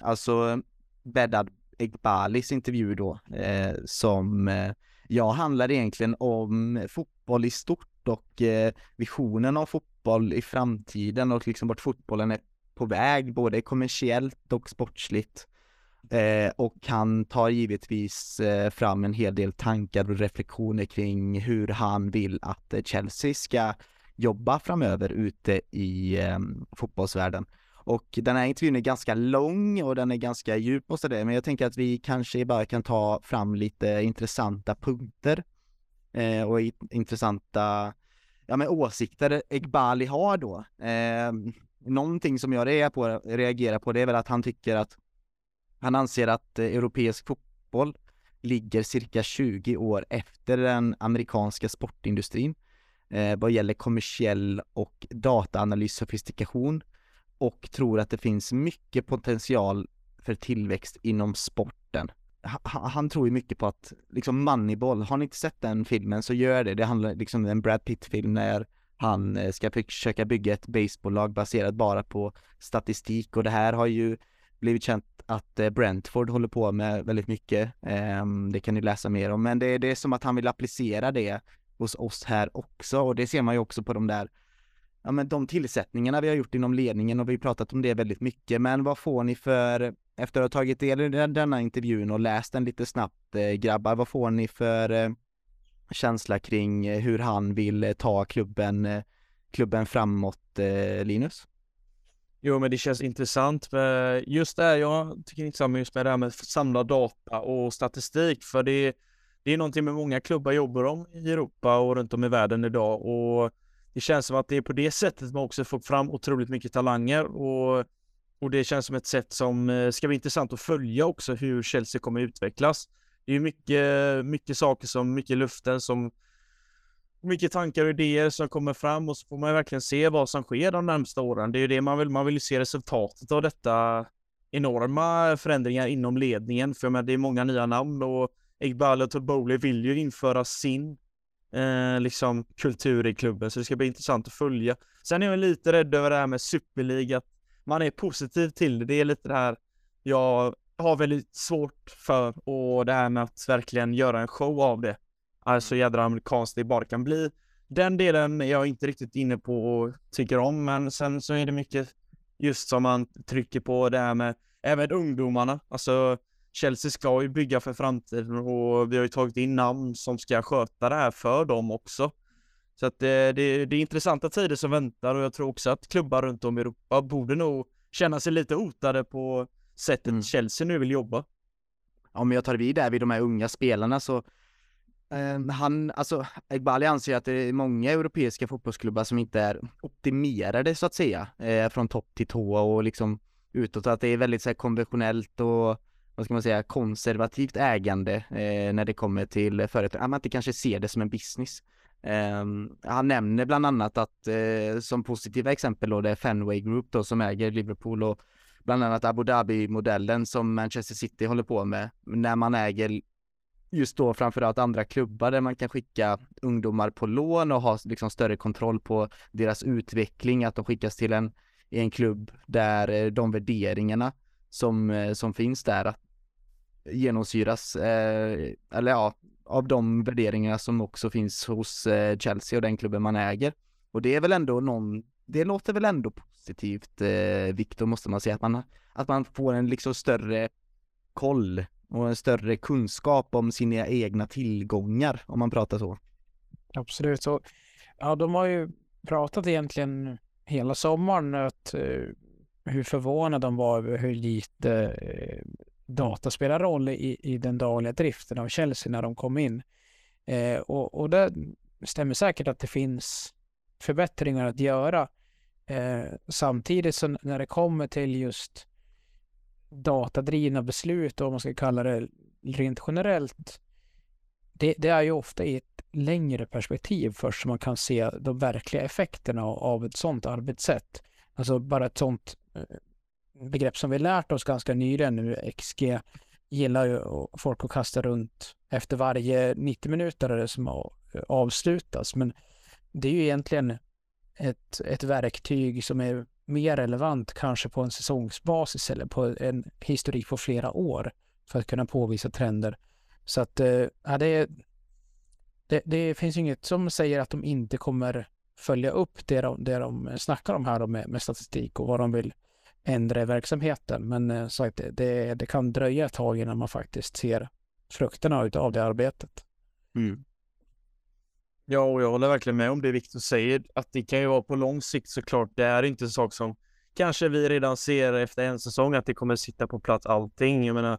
alltså Bedad Egbalis intervju då, eh, som eh, ja, handlar egentligen om fotboll i stort och eh, visionen av fotboll i framtiden och liksom vart fotbollen är på väg, både kommersiellt och sportsligt. Eh, och han tar givetvis eh, fram en hel del tankar och reflektioner kring hur han vill att eh, Chelsea ska jobba framöver ute i eh, fotbollsvärlden. Och den här intervjun är ganska lång och den är ganska djup och sådär, men jag tänker att vi kanske bara kan ta fram lite intressanta punkter eh, och intressanta ja, men åsikter Egbali har då. Eh, någonting som jag reagerar på, reagerar på det är väl att han tycker att han anser att eh, europeisk fotboll ligger cirka 20 år efter den amerikanska sportindustrin. eh, vad gäller kommersiell och dataanalys sofistikation och tror att det finns mycket potential för tillväxt inom sporten. Han, han tror ju mycket på att, liksom Moneyball, har ni inte sett den filmen så gör det. Det handlar liksom om en Brad Pitt-film när han eh, ska försöka bygga ett baseballlag baserat bara på statistik och det här har ju blivit känt att eh, Brentford håller på med väldigt mycket. Ehm, det kan ni läsa mer om, men det, det är som att han vill applicera det hos oss här också och det ser man ju också på de där ja men de tillsättningarna vi har gjort inom ledningen och vi har pratat om det väldigt mycket, men vad får ni för, efter att ha tagit del i denna intervjun och läst den lite snabbt eh, grabbar, vad får ni för eh, känsla kring eh, hur han vill eh, ta klubben, eh, klubben framåt, eh, Linus? Jo, men det känns intressant. Just det här, jag tycker inte samma just med det här med att samla data och statistik, för det, det är någonting med många klubbar jobbar om i Europa och runt om i världen idag och det känns som att det är på det sättet man också får fram otroligt mycket talanger och, och det känns som ett sätt som eh, ska bli intressant att följa också hur Chelsea kommer utvecklas. Det är mycket, mycket saker som, mycket luften som mycket tankar och idéer som kommer fram och så får man ju verkligen se vad som sker de närmsta åren. Det är ju det man vill, man vill ju se resultatet av detta enorma förändringar inom ledningen, för det är många nya namn och Iqbal och Toboli vill ju införa sin eh, liksom kultur i klubben, så det ska bli intressant att följa. Sen är jag lite rädd över det här med superliga, att man är positiv till det. Det är lite det här jag har väldigt svårt för och det här med att verkligen göra en show av det. Alltså jädra amerikanskt det bara kan bli. Den delen är jag inte riktigt inne på och tycker om, men sen så är det mycket just som man trycker på det här med även ungdomarna. Alltså Chelsea ska ju bygga för framtiden och vi har ju tagit in namn som ska sköta det här för dem också. Så att det, det, det är intressanta tider som väntar och jag tror också att klubbar runt om i Europa borde nog känna sig lite hotade på sättet mm. Chelsea nu vill jobba. Om jag tar vid där vid de här unga spelarna så eh, Ehm, han, alltså Egbali anser att det är många europeiska fotbollsklubbar som inte är optimerade så att säga eh, från topp till tå och liksom utåt att det är väldigt så här konventionellt och vad ska man säga, konservativt ägande eh, när det kommer till företag, att man inte kanske ser det som en business. Eh, han nämner bland annat att eh, som positiva exempel då det är Fenway Group då som äger Liverpool och bland annat Abu Dhabi-modellen som Manchester City håller på med när man äger just då framförallt andra klubbar där man kan skicka ungdomar på lån och ha liksom större kontroll på deras utveckling, att de skickas till en, en klubb där eh, de värderingarna som, eh, som finns där genomsyras, eh, eller ja, av de värderingarna som också finns hos eh, Chelsea och den klubben man äger. Och det är väl ändå någon, det låter väl ändå positivt, eh, Viktor, måste man säga, att man, att man får en liksom större koll och en större kunskap om sina egna tillgångar, om man pratar så. Absolut, så ja, de har ju pratat egentligen hela sommaren att uh, hur förvånade de var över hur lite uh, data spelar roll i, i den dagliga driften av Chelsea när de kom in. Uh, och, och det stämmer säkert att det finns förbättringar att göra. Samtidigt så när det kommer till just datadrivna beslut och vad man ska kalla det rent generellt. Det, det, är ju ofta i ett längre perspektiv först som man kan se de verkliga effekterna av, ett sådant arbetssätt. Alltså bara ett sådant eh, begrepp som vi lärt oss ganska nyligen nu, XG, gillar ju folk att kasta runt efter varje 90 minuter som avslutas. Men det är ju egentligen ett, ett verktyg som är mer relevant kanske på en säsongsbasis eller på en historik på flera år för att kunna påvisa trender. Så att eh, ja, det, det, det finns inget som säger att de inte kommer följa upp det de, det de snackar om här med, med statistik och vad de vill ändra i verksamheten. Men eh, sagt, det, det kan dröja ett tag innan man faktiskt ser frukterna av det arbetet. Mm. Ja, och jag håller verkligen med om det Viktor säger, att det kan ju vara på lång sikt såklart. Det är inte en sak som kanske vi redan ser efter en säsong, att det kommer sitta på plats allting. Jag menar,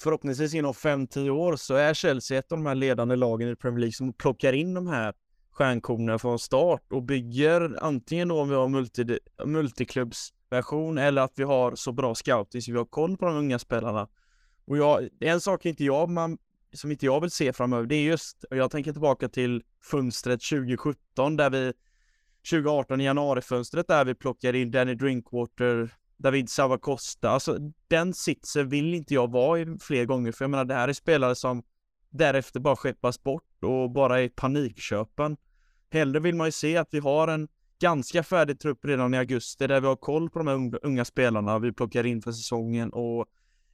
förhoppningsvis inom 5-10 år så är Chelsea ett av de här ledande lagen i Premier League som plockar in de här stjärnkornen från start och bygger antingen då om vi har multi, multiklubbsversion eller att vi har så bra scouting så vi har koll på de unga spelarna. Och jag, en sak är inte jag man som inte jag vill se framöver, det är just, och jag tänker tillbaka till fönstret 2017 där vi 2018 i januarifönstret där vi plockar in Danny Drinkwater, David Savacosta. Alltså den sitsen vill inte jag vara i fler gånger för jag menar det här är spelare som därefter bara skeppas bort och bara är panikköpen. Hellre vill man ju se att vi har en ganska färdig trupp redan i augusti där vi har koll på de här unga spelarna vi plockar in för säsongen och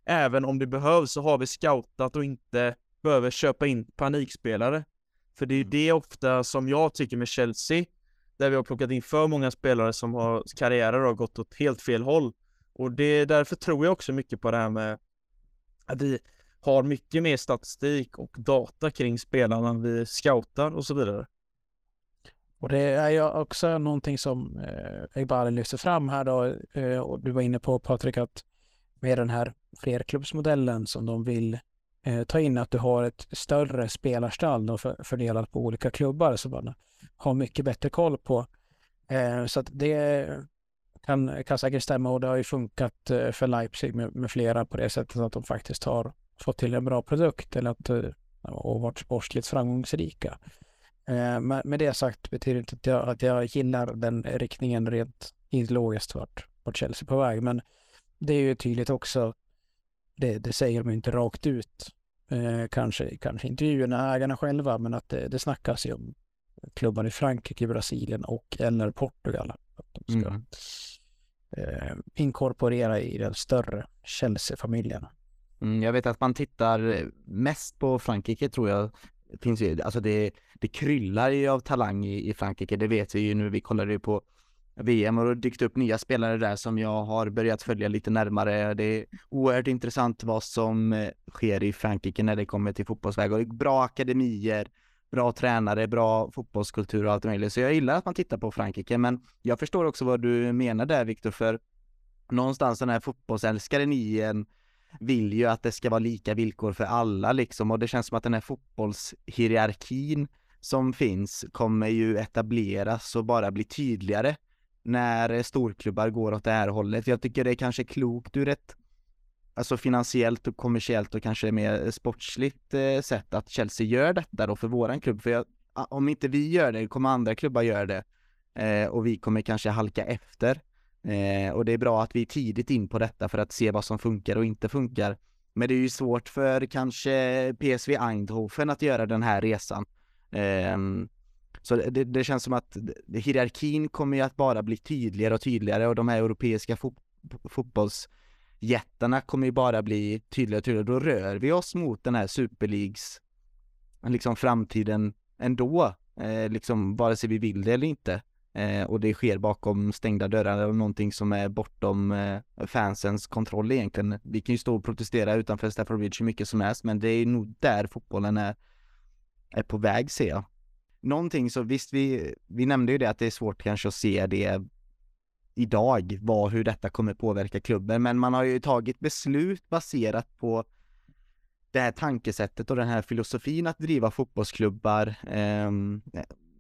även om det behövs så har vi scoutat och inte behöver köpa in panikspelare. För det är ju mm. det ofta som jag tycker med Chelsea, där vi har plockat in för många spelare som har karriärer har gått åt helt fel håll. Och det därför tror jag också mycket på det här med att vi har mycket mer statistik och data kring spelarna vi scoutar och så vidare. Och det är ju också någonting som eh, Egbali lyfter fram här då, eh, och du var inne på Patrik, att med den här flerklubbsmodellen som de vill eh, ta in, att du har ett större spelarstall då för, fördelat på olika klubbar så man har mycket bättre koll på. Eh, så att det kan, kan säkert stämma och det har ju funkat eh, för Leipzig med, med, flera på det sättet att de faktiskt har fått till en bra produkt eller att, eh, och varit sportsligt framgångsrika. Eh, med det sagt betyder inte att jag, att jag gillar den riktningen rent ideologiskt vart, vart Chelsea på väg. Men det är ju tydligt också, det, det säger de inte rakt ut, eh, kanske, kanske intervjuerna, ägarna själva, men att det, det snackas ju om klubbar i Frankrike, Brasilien och eller Portugal. Att de ska mm. eh, inkorporera i den större Chelsea-familjen. Mm, jag vet att man tittar mest på Frankrike tror jag. Finns ju, alltså det, det kryllar ju av talang i, i Frankrike, det vet vi ju nu. Vi kollade ju på VM och det dykt upp nya spelare där som jag har börjat följa lite närmare. Det är oerhört intressant vad som eh, sker i Frankrike när det kommer till fotbollsväg och bra akademier, bra tränare, bra fotbollskultur och allt möjligt. Så jag gillar att man tittar på Frankrike, men jag förstår också vad du menar där Viktor, för någonstans den här fotbollsälskaren i en vill ju att det ska vara lika villkor för alla liksom och det känns som att den här fotbollshierarkin som finns kommer ju etableras och bara bli tydligare när eh, storklubbar går åt det här hållet. Jag tycker det är kanske klokt ur ett alltså finansiellt och kommersiellt och kanske mer eh, sportsligt eh, sätt att Chelsea gör detta då för våran klubb. För jag, om inte vi gör det kommer andra klubbar göra det eh, och vi kommer kanske halka efter. Eh, och det är bra att vi är tidigt in på detta för att se vad som funkar och inte funkar. Men det är ju svårt för kanske PSV Eindhoven att göra den här resan. Eh, så det, det, känns som att hierarkin kommer ju att bara bli tydligare och tydligare och de här europeiska fo fotbollsjättarna kommer ju bara bli tydligare och tydligare. Då rör vi oss mot den här superligs, liksom framtiden ändå, eh, liksom vare sig vi vill det eller inte. Eh, och det sker bakom stängda dörrar eller någonting som är bortom eh, fansens kontroll egentligen. Vi kan ju stå och protestera utanför Stafford Bridge hur mycket som helst, men det är nog där fotbollen är, är på väg ser jag någonting så visst, vi, vi nämnde ju det att det är svårt kanske att se det idag, vad, hur detta kommer påverka klubben, men man har ju tagit beslut baserat på det här tankesättet och den här filosofin att driva fotbollsklubbar eh,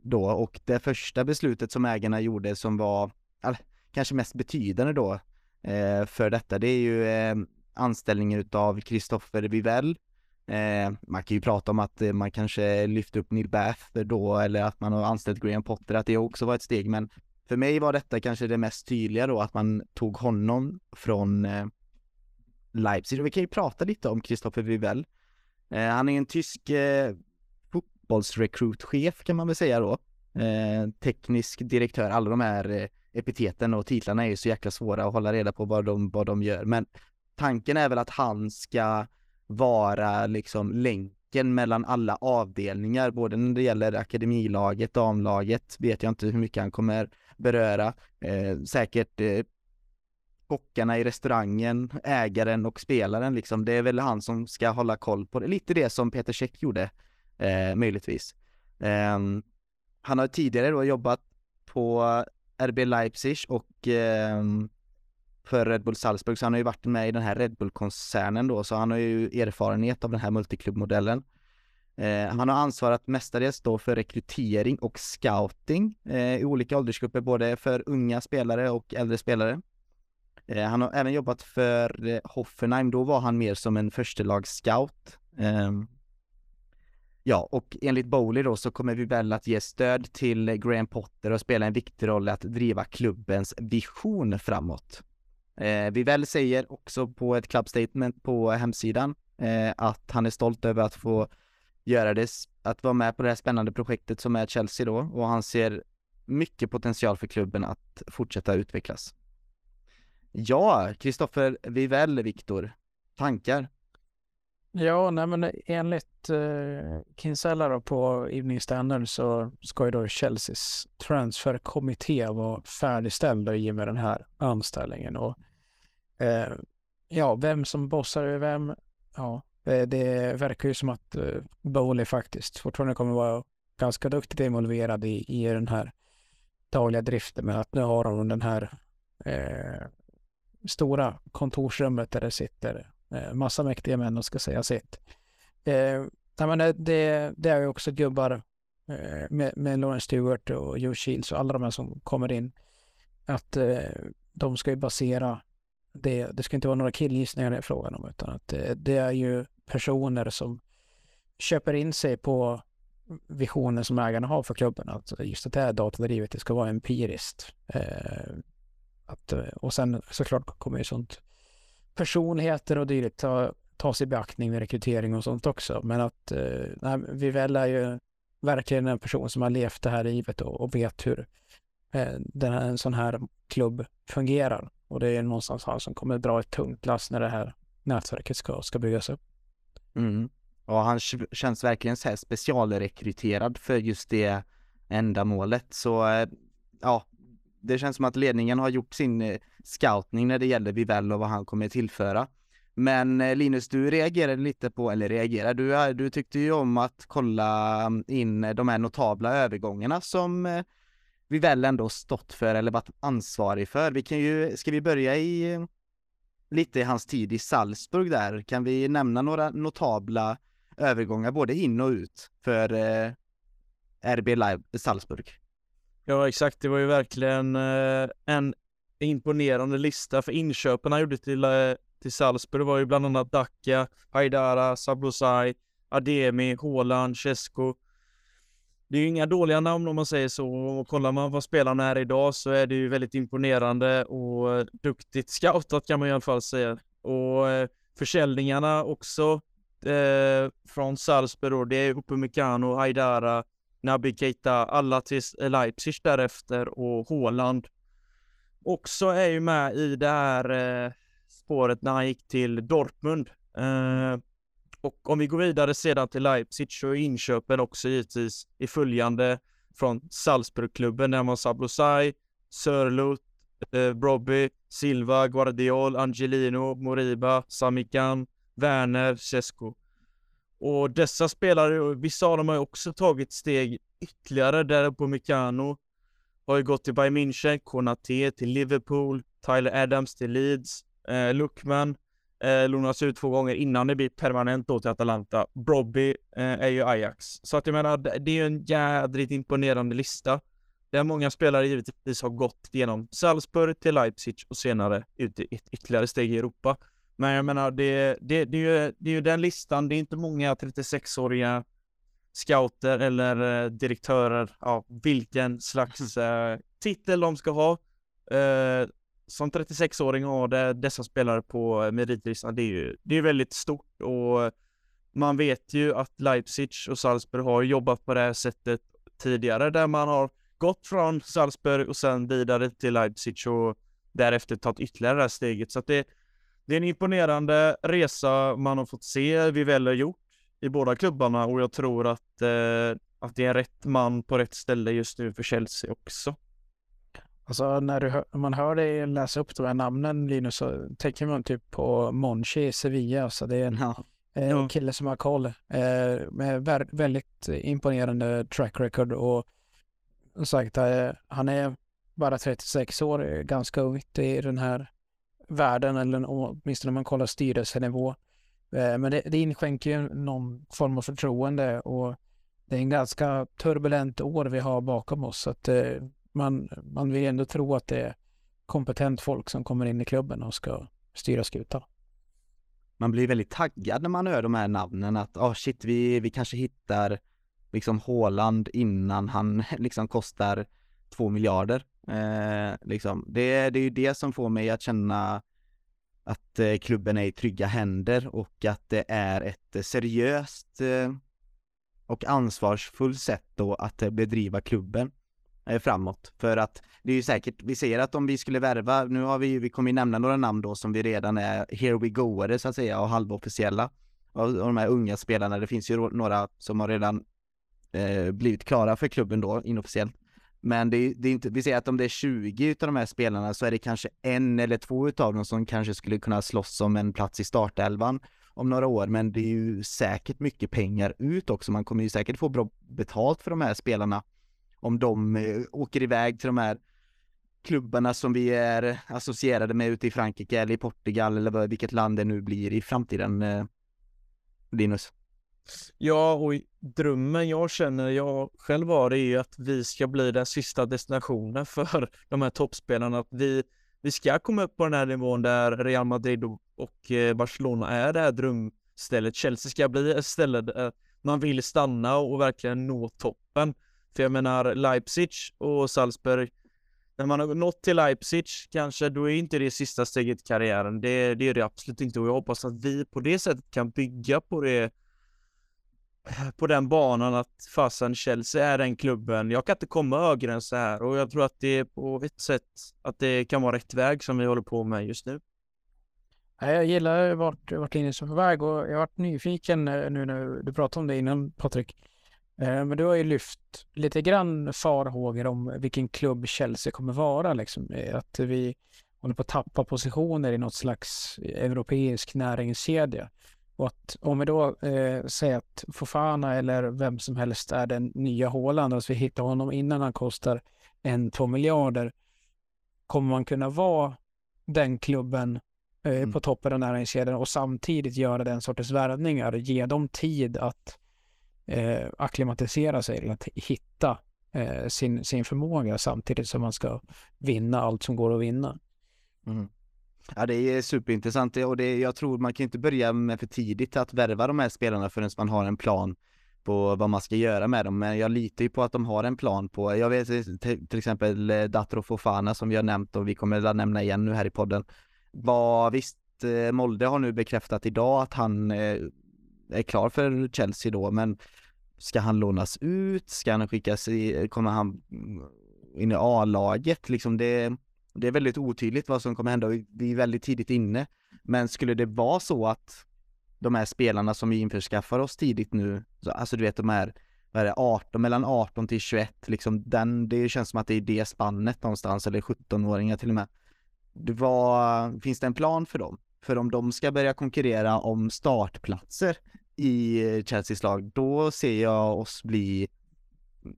då. Och det första beslutet som ägarna gjorde som var all, kanske mest betydande då eh, för detta, det är ju eh, anställningen utav Kristoffer Vivell Eh, man kan ju prata om att eh, man kanske lyfte upp Neil Bath då eller att man har anställt Graham Potter, att det också var ett steg. Men för mig var detta kanske det mest tydliga då, att man tog honom från eh, Leipzig. Och vi kan ju prata lite om Christopher Vivell. Eh, han är en tysk eh, fotbollsrekrytchef kan man väl säga då. Eh, teknisk direktör, alla de här eh, epiteten och titlarna är ju så jäkla svåra att hålla reda på vad de, vad de gör. Men tanken är väl att han ska vara liksom länken mellan alla avdelningar, både när det gäller akademilaget, damlaget, vet jag inte hur mycket han kommer beröra, eh, säkert eh, kockarna i restaurangen, ägaren och spelaren liksom, det är väl han som ska hålla koll på det, lite det som Peter Käck gjorde, eh, möjligtvis. Eh, han har tidigare då jobbat på eh, RB Leipzig och eh, för Red Bull Salzburg, så han har ju varit med i den här Red Bull-koncernen då, så han har ju erfarenhet av den här multiklubbmodellen. Eh, han har ansvarat mestadels då för rekrytering och scouting eh, i olika åldersgrupper, både för unga spelare och äldre spelare. Eh, han har även jobbat för eh, Hoffenheim, då var han mer som en förstelagsscout. Ehm, ja, och enligt Bowley då så kommer vi väl att ge stöd till Graham Potter och spela en viktig roll i att driva klubbens vision framåt. Eh, Vivell säger också på ett club statement på hemsidan eh, att han är stolt över att få göra det, att vara med på det här spännande projektet som är Chelsea då och han ser mycket potential för klubben att fortsätta utvecklas. Ja, Kristoffer Vivell, Viktor, tankar? Ja, nej men enligt eh, Kinsella då på Evening Standard så ska ju då Chelseas transferkommitté vara färdigställd i och med den här anställningen och eh, ja, vem som bossar över vem, ja, det, det verkar ju som att eh, Bowley faktiskt fortfarande kommer vara ganska duktigt involverad i, i den här dagliga driften med att nu har de den här eh, stora kontorsrummet där det sitter Eh, massa mäktiga män och ska säga sitt. Eh, men det, det är ju också gubbar eh, med, med Lawrence Stewart och Joe Shields och alla de här som kommer in. Att eh, de ska ju basera det, det ska inte vara några killgissningar det är frågan om utan att det, det är ju personer som köper in sig på visionen som ägarna har för klubben. Att just att det är datadrivet, det ska vara empiriskt. Eh, att, eh, och sen såklart kommer ju sånt personligheter och dylikt ta, tas i beaktning vid rekrytering och sånt också. Men att eh, nej, Vivell är ju verkligen en person som har levt det här livet och, och vet hur eh, den här, en sån här klubb fungerar. Och det är någonstans han som kommer dra ett tungt lass när det här nätverket ska, ska byggas upp. Mm. Och han känns verkligen så här specialrekryterad för just det ändamålet. Så eh, ja, det känns som att ledningen har gjort sin eh, scoutning när det gäller Vivell och vad han kommer tillföra. Men eh, Linus, du reagerade lite på, eller reagerade, du, du tyckte ju om att kolla mm, in eh, de här notabla övergångarna som eh, Vivell ändå stått för eller varit ansvarig för. Vi kan ju, ska vi börja i lite i hans tid i Salzburg där? Kan vi nämna några notabla övergångar både in och ut för eh, RB Live Salzburg? Ja exakt, det var ju verkligen eh, en imponerande lista för inköpen han gjorde till, eh, till Salzburg var ju bland annat Dacca, Haidara, Sablosai, Ademi, Haaland, Cesco. Det är ju inga dåliga namn om man säger så och kollar man vad spelarna är idag så är det ju väldigt imponerande och eh, duktigt scoutat kan man i alla fall säga. Och eh, försäljningarna också eh, från Salzburg då, det är Upamecano, Haidara, Nabi Keita, alla till Leipzig därefter och Haaland också är ju med i det här eh, spåret när han gick till Dortmund. Eh, och om vi går vidare sedan till Leipzig så är inköpen också givetvis i följande från Salzburgklubben där man Sablosai, Sörloth, eh, Brobby, Silva, Guardiol, Angelino, Moriba, Samikan, Werner, Cesco. Och dessa spelare, vissa av dem har ju också tagit steg ytterligare där på Mikano. Har ju gått till Bayern München, Konaté till Liverpool, Tyler Adams till Leeds, eh, Luckman eh, lånas ut två gånger innan det blir permanent då till Atalanta. Brobby eh, är ju Ajax. Så att jag menar, det är ju en jädrigt imponerande lista. Där många spelare givetvis har gått genom Salzburg till Leipzig och senare ut i ett ytterligare steg i Europa. Men jag menar, det, det, det, är, ju, det är ju den listan, det är inte många 36-åriga scouter eller eh, direktörer, ja, vilken slags eh, titel de ska ha. Eh, som 36-åring har det, dessa spelare på meritlistan, det är ju det är väldigt stort och man vet ju att Leipzig och Salzburg har jobbat på det här sättet tidigare där man har gått från Salzburg och sen vidare till Leipzig och därefter tagit ytterligare det här steget. Så att det, det är en imponerande resa man har fått se vi väl har gjort i båda klubbarna och jag tror att, eh, att det är rätt man på rätt ställe just nu för Chelsea också. Alltså när du, man hör dig läsa upp de här namnen Linus så tänker man typ på Monchi i Sevilla. Alltså det är en, ja. en kille som har koll. Eh, med väldigt imponerande track record och som sagt eh, han är bara 36 år, ganska ungt i den här världen eller åtminstone om man kollar styrelsenivå. Eh, men det, det inskänker ju någon form av förtroende och det är en ganska turbulent år vi har bakom oss. Så att eh, man, man vill ändå tro att det är kompetent folk som kommer in i klubben och ska styra skutan. man blir väldigt taggad när man hör de här namnen att, oh shit, vi, vi kanske hittar liksom Håland innan han liksom kostar två miljarder. Eh, liksom. det, det är ju det som får mig att känna att eh, klubben är i trygga händer och att det är ett eh, seriöst eh, och ansvarsfullt sätt då att eh, bedriva klubben eh, framåt. För att det är ju säkert, vi ser att om vi skulle värva, nu har vi, vi kommer ju nämna några namn då som vi redan är here we go så att säga och halvofficiella. Och, och de här unga spelarna, det finns ju några som har redan eh, blivit klara för klubben då inofficiellt. Men det, det är inte, vi ser att om det är 20 utav de här spelarna så är det kanske en eller två utav dem som kanske skulle kunna slåss om en plats i startelvan om några år, men det är ju säkert mycket pengar ut också. Man kommer ju säkert få bra betalt för de här spelarna om de eh, åker iväg till de här klubbarna som vi är associerade med ute i Frankrike eller i Portugal eller vilket land det nu blir i framtiden. Eh, Linus? Ja, och drömmen jag känner jag själv har är ju att vi ska bli den sista destinationen för de här toppspelarna. Att vi, vi ska komma upp på den här nivån där Real Madrid och, eh, Barcelona är det här drömstället. Chelsea ska bli ett ställe där man vill stanna och verkligen nå toppen. För jag menar Leipzig och Salzburg, när man har nått till Leipzig kanske, då är inte det sista steget i karriären. Det, det är det absolut inte och jag hoppas att vi på det sättet kan bygga på det på den banan att fasen Chelsea är den klubben. Jag kan inte komma högre än så här och jag tror att det är på ett sätt att det kan vara rätt väg som vi håller på med just nu. Jag gillar vart, vart Linus är på väg och jag varit nyfiken eh, nu när du pratade om det innan Patrik. Eh, men du har ju lyft lite grann farhågor om vilken klubb Chelsea kommer vara. Liksom. Eh, att vi håller på att tappa positioner i något slags europeisk näringskedja. Och att om vi då eh, säger att Fofana eller vem som helst är den nya Håland, alltså vi hittar honom innan han kostar en, två miljarder, kommer man kunna vara den klubben eh, mm. på toppen av näringskedjan och samtidigt göra den sortens värvningar, ge dem tid att eh, akklimatisera sig eller att hitta eh, sin, sin förmåga samtidigt som man ska vinna allt som går att vinna. Mm. Ja det är superintressant och det, jag tror man kan inte börja med för tidigt att värva de här spelarna förrän man har en plan på vad man ska göra med dem. Men jag litar ju på att de har en plan på, jag vet till exempel eh, Datro Fofana som vi har nämnt och vi kommer att nämna igen nu här i podden. Vad visst, eh, Molde har nu bekräftat idag att han eh, är klar för Chelsea då, men ska han lånas ut? Ska han skickas i, kommer han in i A-laget? Liksom det, det är väldigt otydligt vad som kommer hända och vi är väldigt tidigt inne. Men skulle det vara så att de här spelarna som vi införskaffar oss tidigt nu, alltså du vet de här, vad är det, 18, mellan 18 till 21, liksom den, det känns som att det är det spannet någonstans, eller 17-åringar till och med. Det var, finns det en plan för dem? För om de ska börja konkurrera om startplatser i eh, Chelseas lag, då ser jag oss bli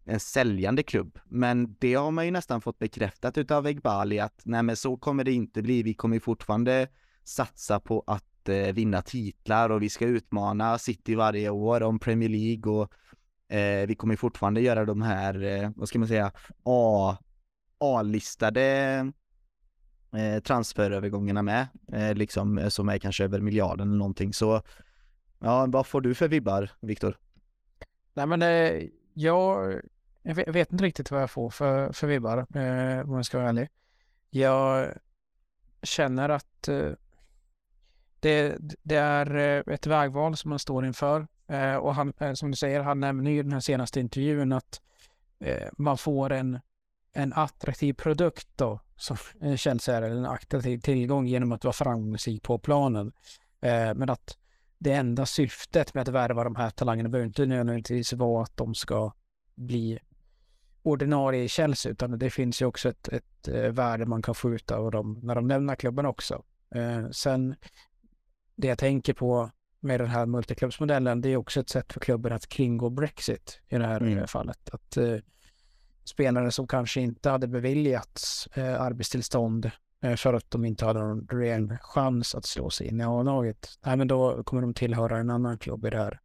en säljande klubb. Men det har man ju nästan fått bekräftat utav Egbali att nej men så kommer det inte bli. Vi kommer fortfarande satsa på att eh, vinna titlar och vi ska utmana City varje år om Premier League och eh, vi kommer fortfarande göra de här, eh, vad ska man säga, A, A-listade eh, transferövergångarna med, eh, liksom eh, som är kanske över miljarden eller någonting. Så ja, vad får du för vibbar, Viktor? Nej men eh, jag, jag vet inte riktigt vad jag får för, för vibbar, eh, om jag ska vara ärlig. Jag känner att eh, det, det, är eh, ett vägval som man står inför. Eh, och han, eh, som du säger, han nämner ju i den här senaste intervjun att eh, man får en, en attraktiv produkt då, som eh, känns här, eller en attraktiv tillgång genom att vara framgångsrik på planen. Eh, men att det enda syftet med att värva de här talangerna behöver inte nödvändigtvis vara att de ska bli ordinarie i Chelsea, utan det finns ju också ett, ett eh, värde man kan få ut av dem när de lämnar klubben också. Eh, sen, det jag tänker på med den här multiklubbsmodellen, det är också ett sätt för klubben att kringgå Brexit i det här mm. fallet. Att eh, spelare som kanske inte hade beviljats eh, arbetstillstånd Eh, Eh, för att de inte hade någon reell chans att slå sig in i A-laget. Nej, men då kommer de tillhöra en annan klubb i det här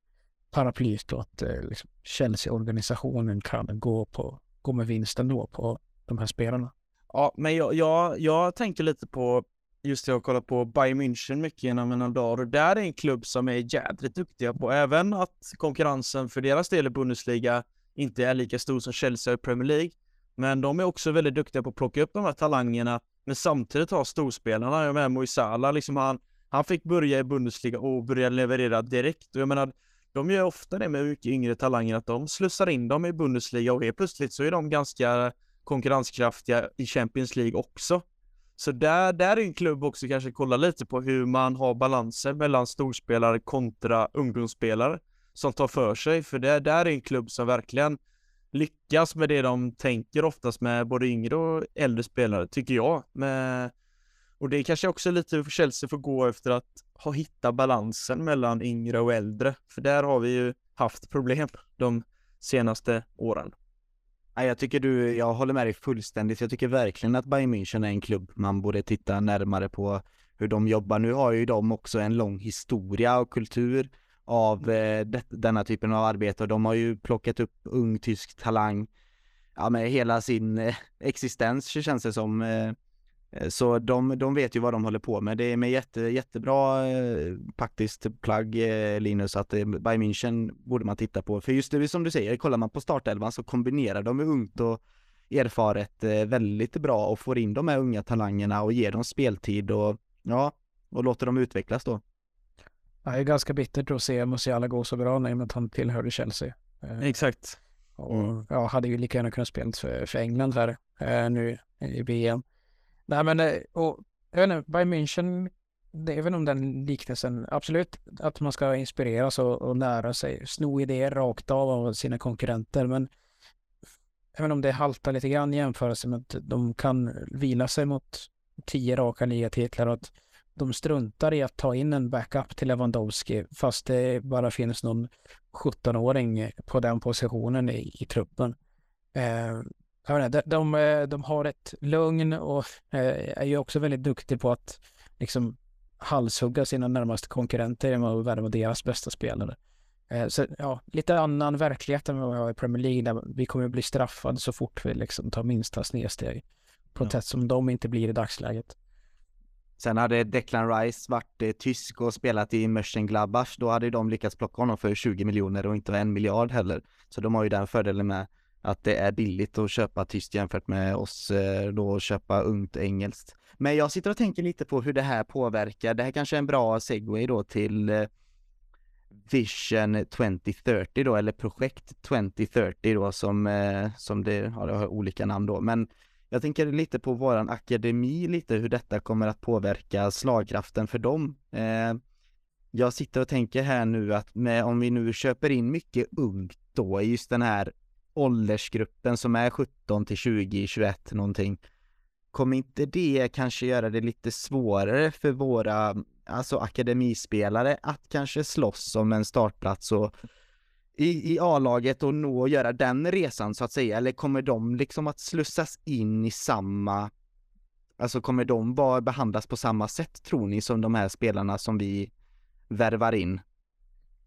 paraplyet och att eh, liksom, Chelsea-organisationen kan gå, på, gå med vinst ändå på de här spelarna. Ja, men jag, jag, jag tänker lite på just det jag har kollat på Bayern München mycket genom mina dagar och där är en klubb som är jädrigt duktiga på även att konkurrensen för deras del i Bundesliga inte är lika stor som Chelsea i Premier League. Men de är också väldigt duktiga på att plocka upp de här talangerna men samtidigt har storspelarna. Jag menar Moisala, liksom han, han fick börja i Bundesliga och börja leverera direkt och jag menar de gör ofta det med mycket yngre talanger att de slussar in dem i Bundesliga och helt plötsligt så är de ganska konkurrenskraftiga i Champions League också. Så där, där är en klubb också kanske kolla lite på hur man har balanser mellan storspelare kontra ungdomsspelare som tar för sig, för det där är en klubb som verkligen lyckas med det de tänker oftast med både yngre och äldre spelare, tycker jag. Med, och det är kanske också lite för Chelsea får gå efter att ha hittat balansen mellan yngre och äldre, för där har vi ju haft problem de senaste åren. Nej, jag tycker du, jag håller med dig fullständigt. Jag tycker verkligen att Bayern München är en klubb man borde titta närmare på hur de jobbar. Nu har ju de också en lång historia och kultur av eh, det, denna typen av arbete och de har ju plockat upp ung tysk talang ja, med hela sin eh, existens känns det som. Eh, eh, så de, de vet ju vad de håller på med. Det är med jätte, jättebra eh, faktiskt plagg eh, Linus att eh, Bayern München borde man titta på. För just det som du säger, kollar man på startelvan så kombinerar de med ungt och erfaret eh, väldigt bra och får in de här unga talangerna och ger dem speltid och ja, och låter dem utvecklas då. Det är ganska bittert att se Musiala gå så bra när att han tillhörde Chelsea. Eh, Exakt. Och mm. ja, hade ju lika gärna kunnat spela för, för England här eh, nu i VM. Nej men, eh, och jag vet inte, Bayern München, det är väl om den liknelsen, absolut att man ska inspireras och, och lära sig, sno idéer rakt av av sina konkurrenter, men även om det haltar lite grann i jämförelse med att de kan vila sig mot tio raka ligatitlar och att de struntar i att ta in en backup till Lewandowski fast det bara finns någon 17-åring på den positionen i, i truppen. Eh, jag de, de, de har ett lugn och eh, är ju också väldigt duktiga på att liksom halshugga sina närmaste konkurrenter genom att värva deras bästa spelare. Eh, så ja, lite annan verklighet än vad vi har i Premier League där vi kommer att bli straffade så fort vi liksom tar minsta snedsteg. På ett ja. sätt som de inte blir i dagsläget. Sen hade Declan Rice varit eh, tysk och spelat i Mönchengladbach, då hade de lyckats plocka honom för 20 miljoner och inte en miljard heller. Så de har ju den fördelen med att det är billigt att köpa tyskt jämfört med oss eh, då att köpa ungt engelskt. Men jag sitter och tänker lite på hur det här påverkar. Det här kanske är en bra segway då till eh, Vision 2030 då, eller projekt 2030 då som, eh, som det, det har olika namn då, men jag tänker lite på våran akademi lite hur detta kommer att påverka slagkraften för dem. Eh, jag sitter och tänker här nu att med, om vi nu köper in mycket ungt då i just den här åldersgruppen som är 17 till 20, 21 någonting. Kommer inte det kanske göra det lite svårare för våra, alltså akademispelare att kanske slåss om en startplats och i, i A-laget och nå och göra den resan så att säga, eller kommer de liksom att slussas in i samma, alltså kommer de bara behandlas på samma sätt tror ni som de här spelarna som vi värvar in?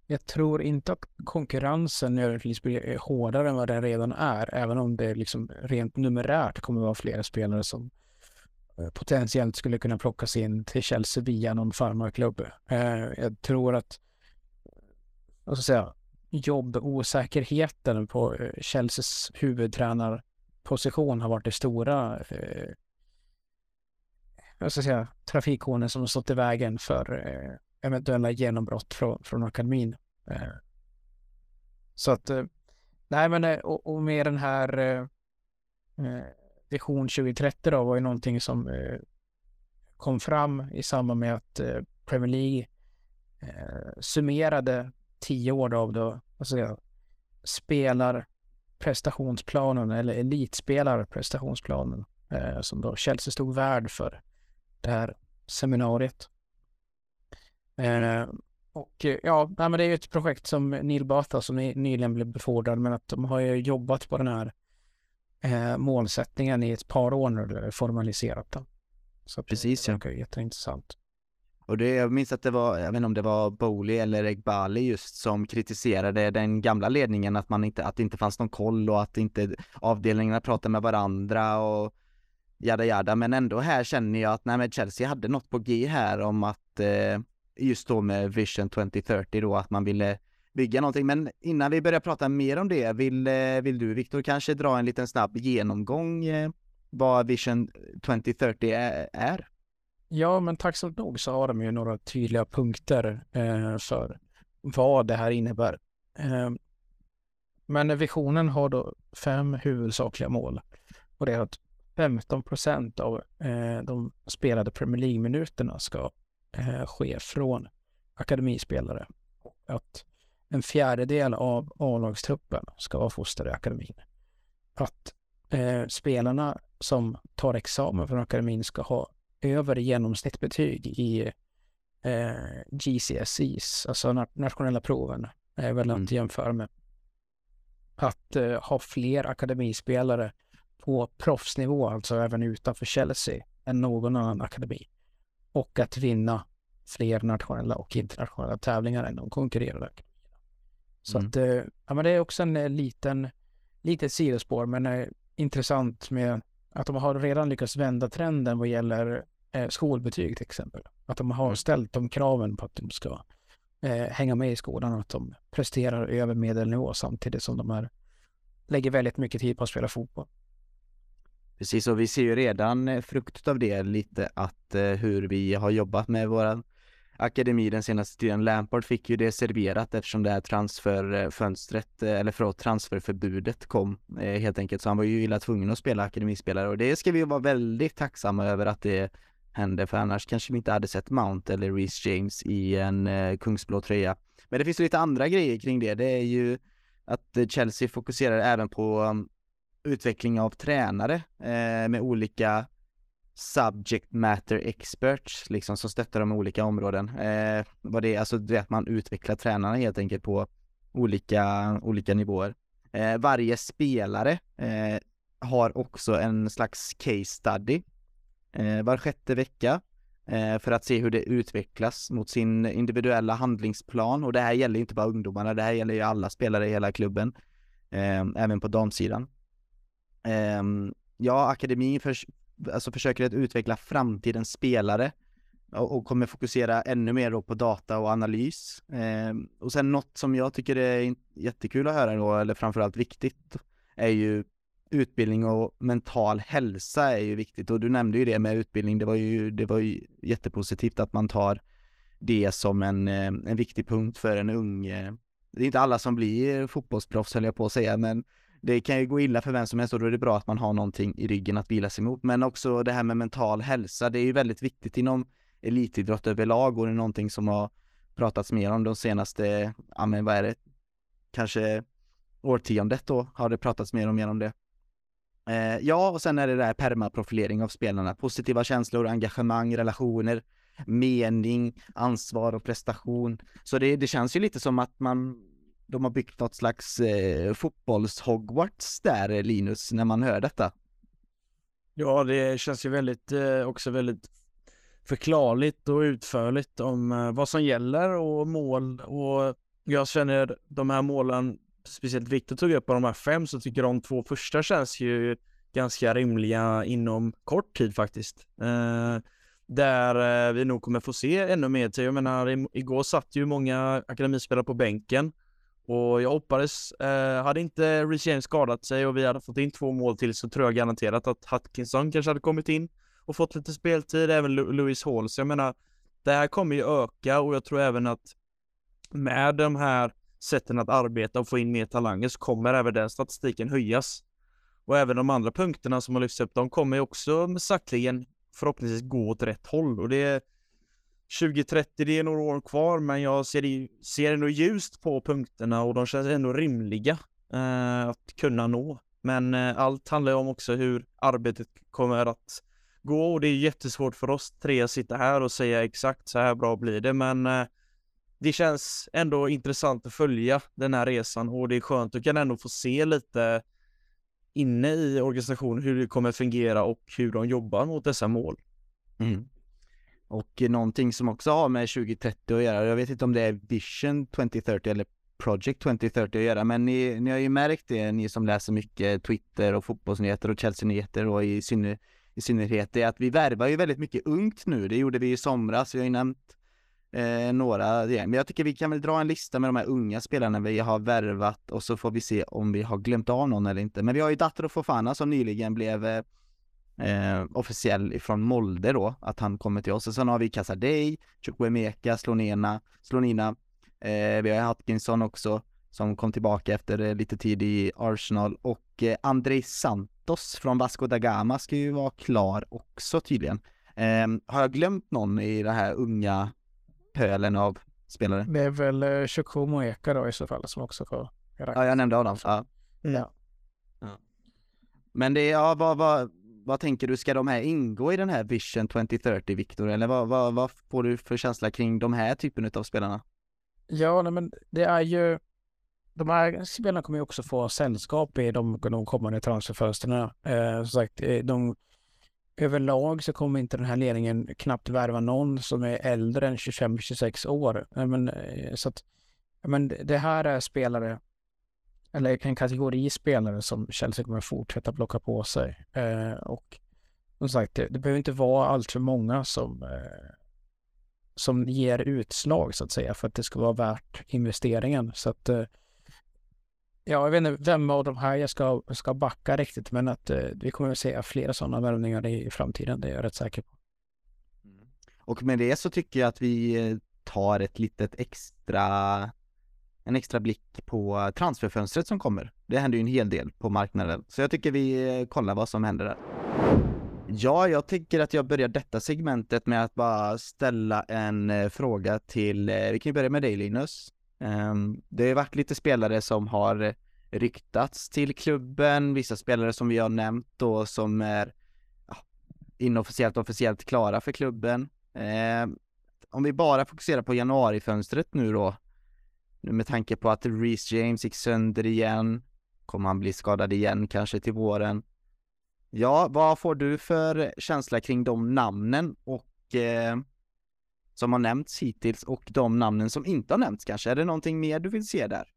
Jag tror inte att konkurrensen nödvändigtvis blir eh, hårdare än vad den redan är, även om det liksom rent numerärt kommer att vara flera spelare som eh, potentiellt skulle kunna plockas in till Chelsea via någon farmarklubb. Eh, jag tror att, vad ska jag säga, jobbosäkerheten på eh, Chelseas huvudtränarposition har varit det stora eh, jag ska säga, trafikhornen som har stått i vägen för eh, eventuella genombrott från, från akademin. Eh, så att, eh, nej men och, och med den här eh, Vision 2030 då var ju någonting som eh, kom fram i samband med att eh, Premier League eh, summerade tio år av då, alltså spelar prestationsplanen eller elitspelar prestationsplanen eh, som då Chelsea stod värd för det här seminariet. Eh, och eh, ja, nej, men det är ju ett projekt som Neil Bath som nyligen blev befordrad, men att de har ju jobbat på den här eh, målsättningen i ett par år nu, formaliserat den. Så Precis, det verkar ja. jätteintressant. Och det, jag minns att det var, jag vet inte om det var Bowley eller Egbali just som kritiserade den gamla ledningen att man inte, att det inte fanns någon koll och att inte avdelningarna pratade med varandra och jada jada, men ändå här känner jag att nej, men Chelsea hade något på G här om att eh, just då med Vision 2030 då att man ville bygga någonting. Men innan vi börjar prata mer om det, vill, eh, vill du Viktor kanske dra en liten snabb genomgång eh, vad Vision 2030 är? Ja, men tack så nog så har de ju några tydliga punkter eh, för vad det här innebär. Eh, men visionen har då fem huvudsakliga mål och det är att 15 procent av eh, de spelade Premier League-minuterna ska eh, ske från akademispelare. Att en fjärdedel av A-lagstruppen ska vara fostrade i akademin. Att eh, spelarna som tar examen från akademin ska ha över genomsnittbetyg i eh, GCSEs, alltså nationella proven, är väl mm. att jämföra med. Att eh, ha fler akademispelare på proffsnivå, alltså även utanför Chelsea, än någon annan akademi. Och att vinna fler nationella och internationella tävlingar än de konkurrerande Så mm. att, eh, ja men det är också en eh, liten, litet sidospår, men eh, intressant med att de har redan lyckats vända trenden vad gäller eh, skolbetyg till exempel. Att de har mm. ställt de kraven på att de ska eh, hänga med i skolan och att de presterar över medelnivå samtidigt som de är, lägger väldigt mycket tid på att spela fotboll. Precis, och vi ser ju redan eh, fruktet av det lite att eh, hur vi har jobbat med våra akademi den senaste tiden. Lampard fick ju det serverat eftersom det här transferfönstret, eh, eller förlåt, transferförbudet kom helt enkelt. Så han var ju illa tvungen att spela akademispelare och det ska vi vara väldigt tacksamma över att det hände för annars kanske vi inte hade sett Mount eller Reece James i en eh, kungsblå tröja. Men det finns lite andra grejer kring det. Det är ju att Chelsea fokuserar även på um, utveckling av tränare eh, med olika subject matter experts liksom som stöttar de olika områden. Eh, vad det är, alltså det är att man utvecklar tränarna helt enkelt på olika, olika nivåer. Eh, varje spelare eh, har också en slags case study Eh, var sjätte vecka eh, för att se hur det utvecklas mot sin individuella handlingsplan och det här gäller inte bara ungdomarna, det här gäller ju alla spelare i hela klubben, eh, även på damsidan. Ehm, ja, akademin för, alltså försöker att utveckla framtidens spelare och, och kommer fokusera ännu mer då på data och analys. Eh, och sen något som jag tycker är jättekul att höra då, eller framförallt viktigt, är ju utbildning och mental hälsa är ju viktigt och du nämnde ju det med utbildning. Det var ju, det var ju jättepositivt att man tar det som en, eh, en viktig punkt för en ung, det är inte alla som blir fotbollsproffs höll jag på att säga, men det kan ju gå illa för vem som helst och då är det bra att man har någonting i ryggen att vila sig mot. Men också det här med mental hälsa, det är ju väldigt viktigt inom elitidrott överlag och det är någonting som har pratats mer om de senaste, ja men vad är det, kanske årtiondet då har det pratats mer och mer om det. Eh, ja, och sen är det där permaprofilering av spelarna, positiva känslor, engagemang, relationer, mening, ansvar och prestation. Så det, det känns ju lite som att man de har byggt något slags eh, fotbolls-Hogwarts där, eh, Linus, när man hör detta. Ja, det känns ju väldigt, eh, också väldigt förklarligt och utförligt om eh, vad som gäller och mål och jag känner de här målen, speciellt Viktor tog upp av de här fem, så tycker de två första känns ju ganska rimliga inom kort tid faktiskt. Eh, där eh, vi nog kommer få se ännu mer till. Jag menar, igår satt ju många akademispelare på bänken och jag hoppades, eh, hade inte Reece James skadat sig och vi hade fått in två mål till så tror jag garanterat att Hutkinson kanske hade kommit in och fått lite speltid, även Louis Hall. Så jag menar, det här kommer ju öka och jag tror även att med de här sätten att arbeta och få in mer talanger så kommer även den statistiken höjas. Och även de andra punkterna som har lyfts upp, de kommer ju också sakteligen förhoppningsvis gå åt rätt håll och det är 2030, det är några år kvar, men jag ser, ser ändå ljust på punkterna och de känns ändå rimliga eh, att kunna nå. Men eh, allt handlar ju om också hur arbetet kommer att gå och det är jättesvårt för oss tre att sitta här och säga exakt så här bra blir det, men eh, det känns ändå intressant att följa den här resan och det är skönt att kan ändå få se lite inne i organisationen hur det kommer fungera och hur de jobbar mot dessa mål. Mm. Och någonting som också har med 2030 att göra, jag vet inte om det är Vision 2030 eller Project 2030 att göra, men ni, ni har ju märkt det, ni som läser mycket Twitter och fotbollsnyheter och Chelsea-nyheter och i, synner, i synnerhet är att vi värvar ju väldigt mycket ungt nu. Det gjorde vi i somras. Vi har ju nämnt eh, några Men jag tycker vi kan väl dra en lista med de här unga spelarna vi har värvat och så får vi se om vi har glömt av någon eller inte. Men vi har ju Datro Fofana som nyligen blev eh, eh, officiell ifrån Molde då, att han kommer till oss. Och sen har vi Casadei, Chukwemeka, Slonena, Slonina. Eh, vi har Atkinson också som kom tillbaka efter eh, lite tid i Arsenal och eh, Andrei Santos från Vasco da Gama ska ju vara klar också tydligen. Eh, har jag glömt någon i det här unga pölen av spelare? Det är väl eh, Chukwumo Eka då i så fall som också får Ja, jag nämnde Adam. Ja. Mm. Ja. ja. Men det är, ja, vad, vad, vad tänker du, ska de här ingå i den här Vision 2030 Viktor? Eller vad, vad, vad får du för känsla kring de här typen av spelarna? Ja, nej, men det är ju de här spelarna kommer ju också få sällskap i de, de kommande transferfönstren. Eh, som sagt, eh, de, överlag så kommer inte den här ledningen knappt värva någon som är äldre än 25-26 år. Men, eh, så att, men det här är spelare, eller en kategori spelare som Chelsea kommer fortsätta plocka på sig. Eh, och som sagt, det, det behöver inte vara allt för många som, eh, som ger utslag så att säga för att det ska vara värt investeringen. Så att eh, Ja, jag vet inte vem av de här jag ska, ska backa riktigt, men att eh, vi kommer att se flera sådana värvningar i, framtiden, det är jag rätt säker på. Mm. Och med det så tycker jag att vi eh, tar ett litet extra, en extra blick på transferfönstret som kommer. Det händer ju en hel del på marknaden, så jag tycker vi eh, kollar vad som händer där. Ja, jag tycker att jag börjar detta segmentet med att bara ställa en eh, fråga till, vi kan ju börja med dig Linus. Ehm, det har varit lite spelare som har ryktats till klubben, vissa spelare som vi har nämnt då som är ja, inofficiellt officiellt klara för klubben. Ehm, om vi bara fokuserar på januarifönstret nu då, med tanke på att Reece James gick sönder igen, kommer han bli skadad igen kanske till våren? Ja, vad får du för känsla kring de namnen och eh, som har nämnts hittills och de namnen som inte har nämnts kanske? Är det någonting mer du vill se där?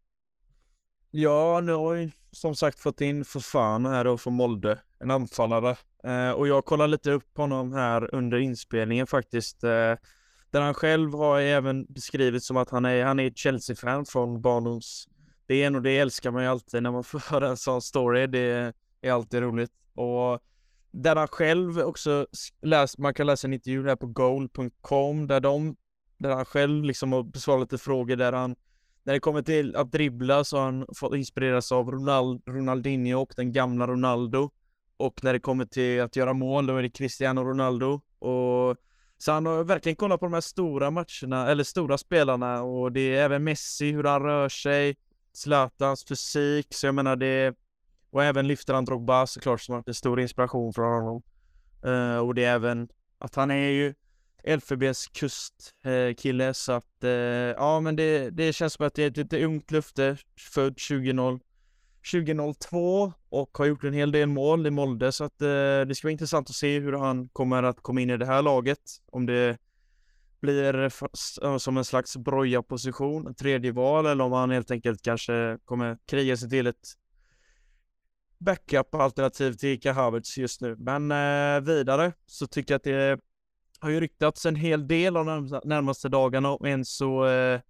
Ja, nu har vi som sagt fått in Fofana här då från Molde, en anfallare. Eh, och jag kollade lite upp honom här under inspelningen faktiskt. Eh, där han själv har även beskrivit som att han är, han är Chelsea-fan från barndoms ben och det älskar man ju alltid när man får höra en sån story. Det är alltid roligt. Och där han själv också läst, man kan läsa en intervju där på goal.com där de, där han själv liksom har besvarat lite frågor där han, när det kommer till att dribbla så har han fått inspireras av Ronald, Ronaldinho och den gamla Ronaldo. Och när det kommer till att göra mål, då är det Cristiano Ronaldo. Och så han har verkligen kollat på de här stora matcherna, eller stora spelarna och det är även Messi, hur han rör sig, Zlatans fysik, så jag menar det och även lyfter han Drogba såklart som har en stor inspiration från honom. Uh, och det är även att han är ju LFBs kustkille uh, så att uh, ja men det, det känns som att det är ett lite ungt lufte, född 20, 2002 och har gjort en hel del mål i Molde så att det ska vara intressant att se hur han kommer att komma in i det här laget. Om det blir som en slags broja-position, tredje val eller om han helt enkelt kanske kommer kriga sig till ett backup-alternativ till Ika Havertz just nu. Men eh, vidare så tycker jag att det har ju ryktats en hel del av de närmaste dagarna om Enzo eh,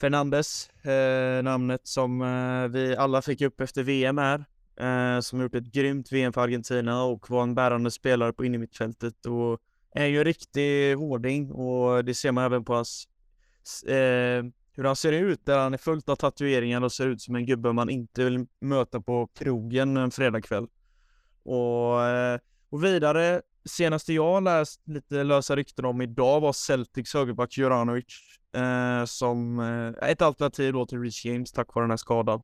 Fernandes, eh, namnet som eh, vi alla fick upp efter VM här, eh, som gjort ett grymt VM för Argentina och var en bärande spelare på innermittfältet och är ju en riktig hårding och det ser man även på hans eh, hur han ser ut, där han är fullt av tatueringar och ser ut som en gubbe man inte vill möta på krogen en fredagkväll. Och, eh, och vidare, senaste jag läst lite lösa rykten om idag var Celtics högerback Juranovic eh, som eh, ett alternativ då till Rich James tack vare den här skadan.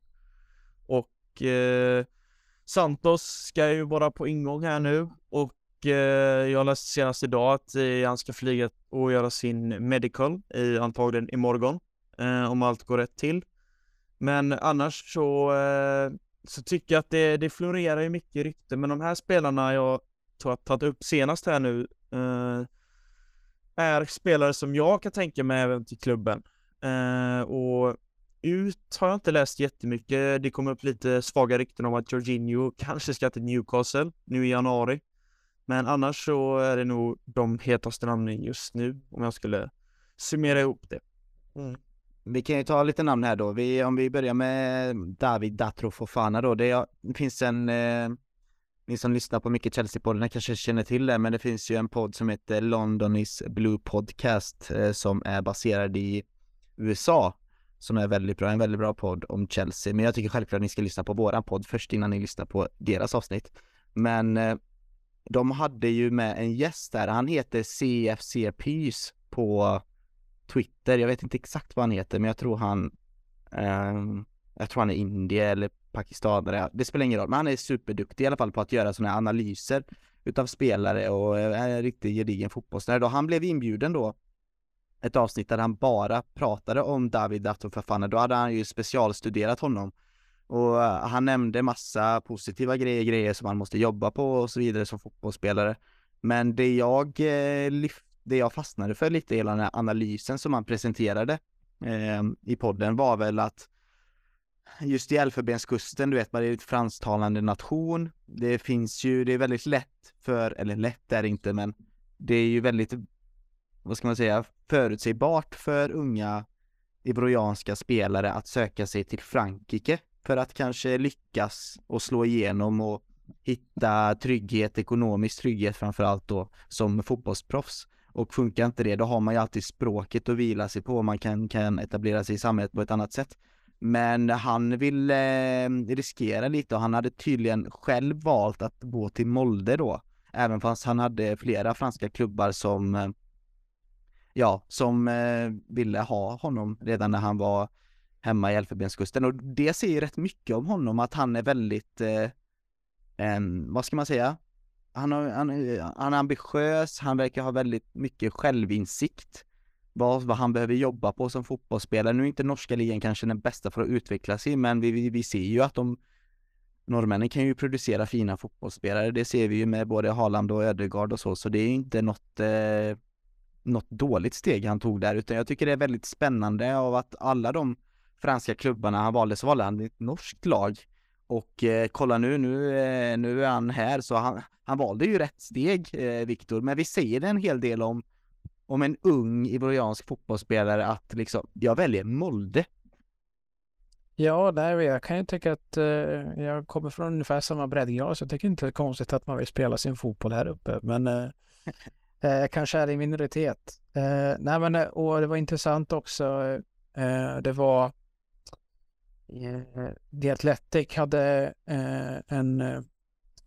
Och eh, Santos ska ju vara på ingång här nu och eh, jag läste senast idag att eh, han ska flyga och göra sin medical i antagligen imorgon eh, om allt går rätt till. Men annars så, eh, så tycker jag att det, det florerar ju mycket rykte, men de här spelarna jag tagit upp senast här nu eh, är spelare som jag kan tänka mig även till klubben. Eh, och ut har jag inte läst jättemycket. Det kom upp lite svaga rykten om att Jorginho kanske ska till Newcastle nu i januari. Men annars så är det nog de hetaste namnen just nu om jag skulle summera ihop det. Mm. Vi kan ju ta lite namn här då. Vi, om vi börjar med David Datro Fofana då. Det, finns en, eh, ni som lyssnar på mycket Chelsea-podden kanske känner till det, men det finns ju en podd som heter London is Blue Podcast eh, som är baserad i USA som är väldigt bra, en väldigt bra podd om Chelsea. Men jag tycker självklart att ni ska lyssna på våran podd först innan ni lyssnar på deras avsnitt. Men eh, de hade ju med en gäst där, han heter CFC Pys på Twitter, jag vet inte exakt vad han heter men jag tror han eh, Jag tror han är indier eller pakistanare, det spelar ingen roll, men han är superduktig i alla fall på att göra sådana här analyser utav spelare och eh, är en riktigt gedigen fotbollsnörd och han blev inbjuden då ett avsnitt där han bara pratade om David Datofafana. Då hade han ju specialstuderat honom och eh, han nämnde massa positiva grejer, grejer som han måste jobba på och så vidare som fotbollsspelare. Men det jag eh, det jag fastnade för lite i hela den här analysen som han presenterade eh, i podden var väl att just i Elfenbenskusten, du vet, man är ju ett fransktalande nation. Det finns ju, det är väldigt lätt för, eller lätt är det inte, men det är ju väldigt, vad ska man säga, förutsägbart för unga ibrojanska spelare att söka sig till Frankrike för att kanske lyckas och slå igenom och hitta trygghet, ekonomisk trygghet framförallt då som fotbollsproffs. Och funkar inte det, då har man ju alltid språket att vila sig på, man kan, kan etablera sig i samhället på ett annat sätt. Men han ville eh, riskera lite och han hade tydligen själv valt att gå till Molde då. Även fast han hade flera franska klubbar som eh, ja, som eh, ville ha honom redan när han var hemma i Elfenbenskusten och det säger rätt mycket om honom att han är väldigt, eh, en, vad ska man säga? Han, har, han, han är ambitiös, han verkar ha väldigt mycket självinsikt vad, vad han behöver jobba på som fotbollsspelare. Nu är inte norska ligan kanske den bästa för att utveckla sig, men vi, vi, vi ser ju att de norrmännen kan ju producera fina fotbollsspelare. Det ser vi ju med både Haaland och Ödegaard och så, så det är inte något eh, något dåligt steg han tog där, utan jag tycker det är väldigt spännande av att alla de franska klubbarna han valde så valde han ett norskt lag. Och eh, kolla nu, nu, eh, nu är han här, så han, han valde ju rätt steg, eh, Viktor. Men vi säger en hel del om, om en ung ivoriansk fotbollsspelare att liksom, jag väljer Molde. Ja, där jag kan ju tycka att eh, jag kommer från ungefär samma breddgrad, så jag tycker inte det är konstigt att man vill spela sin fotboll här uppe. Men eh, eh, kanske är i minoritet. Eh, nej, men eh, och det var intressant också. Det var Eh, The Athletic hade eh, en eh,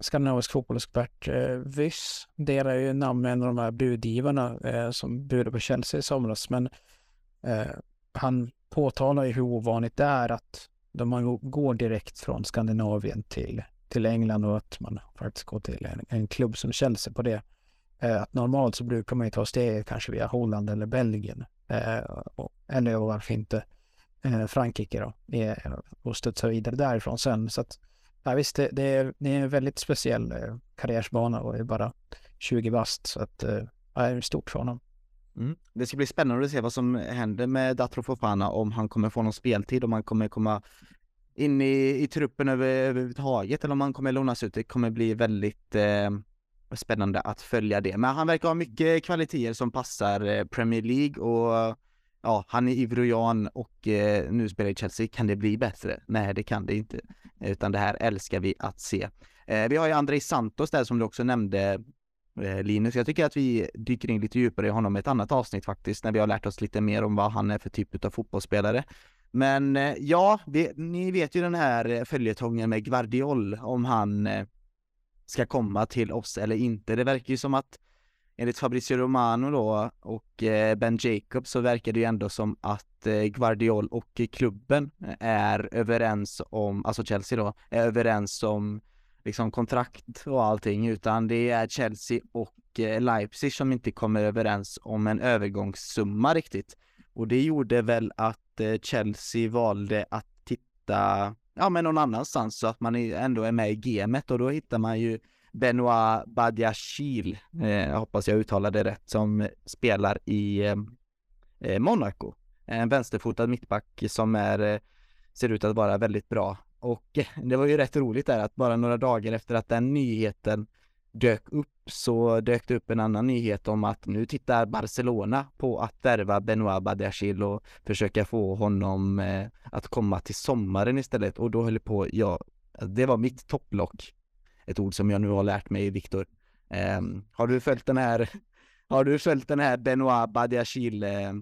skandinavisk fotbollsexpert, eh, Vyss, delar ju namn med en av de här budgivarna som budade på Chelsea i somras, men han påtalar ju hur ovanligt det är att man går direkt från Skandinavien till, till England och att man faktiskt går till en, en klubb som Chelsea på det. Att normalt så brukar man ju ta steget kanske via Holland eller Belgien. Eller varför inte eh, Frankrike då och studsa vidare därifrån sen. Så att ja, visst, det, det, är, det är en väldigt speciell eh, karriärsbana och är bara 20 bast så att eh, ja, det är stort för honom. Mm. Det ska bli spännande att se vad som händer med Datro Fofana, om han kommer få någon speltid, om han kommer komma in i, i truppen över, överhuvudtaget eller om han kommer lånas ut. Det kommer bli väldigt eh, spännande att följa det. Men han verkar ha mycket kvaliteter som passar eh, Premier League och ja, han är ivrojan och eh, nu spelar i Chelsea. Kan det bli bättre? Nej, det kan det inte. Utan det här älskar vi att se. Eh, vi har ju Andrei Santos där som du också nämnde eh, Linus. Jag tycker att vi dyker in lite djupare i honom i ett annat avsnitt faktiskt, när vi har lärt oss lite mer om vad han är för typ av fotbollsspelare. Men eh, ja, vi, ni vet ju den här eh, följetongen med Guardiol, om han eh, ska komma till oss eller inte. Det verkar ju som att enligt Fabrizio Romano då och eh, Ben Jacobs så verkar det ju ändå som att eh, Guardiol och klubben eh, är överens om, alltså Chelsea då, är överens om liksom kontrakt och allting utan det är Chelsea och Leipzig som inte kommer överens om en övergångssumma riktigt. Och det gjorde väl att Chelsea valde att titta, ja men någon annanstans så att man ändå är med i gamet och då hittar man ju Benoit Badiachil, eh, jag hoppas jag uttalade det rätt, som spelar i eh, eh Monaco. En vänsterfotad mittback som är, eh, ser ut att vara väldigt bra. Och det var ju rätt roligt där att bara några dagar efter att den nyheten dök upp så dök det upp en annan nyhet om att nu tittar Barcelona på att värva Benoit Badiachil och försöka få honom eh, att komma till sommaren istället och då höll på, ja, det var mitt topplock. Ett ord som jag nu har lärt mig, Viktor. Eh, har du följt den här, har du följt den här Benoit Badiachil eh,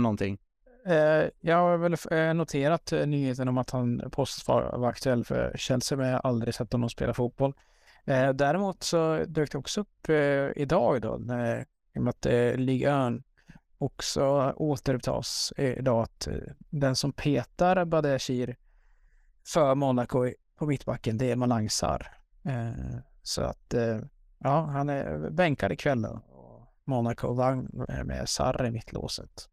någonting? Eh, jag har väl eh, noterat eh, nyheten om att han påstås vara aktuell för Chelsea, men jag har aldrig sett honom spela fotboll. Däremot så dök det också upp idag då, när, i och med att Ligue 1 också återupptas idag, att den som petar Badeshir för Monaco på mittbacken, det är Malang Sarr. Så att, ja, han är bänkad ikväll då. Monaco vann med Sarr i mittlåset.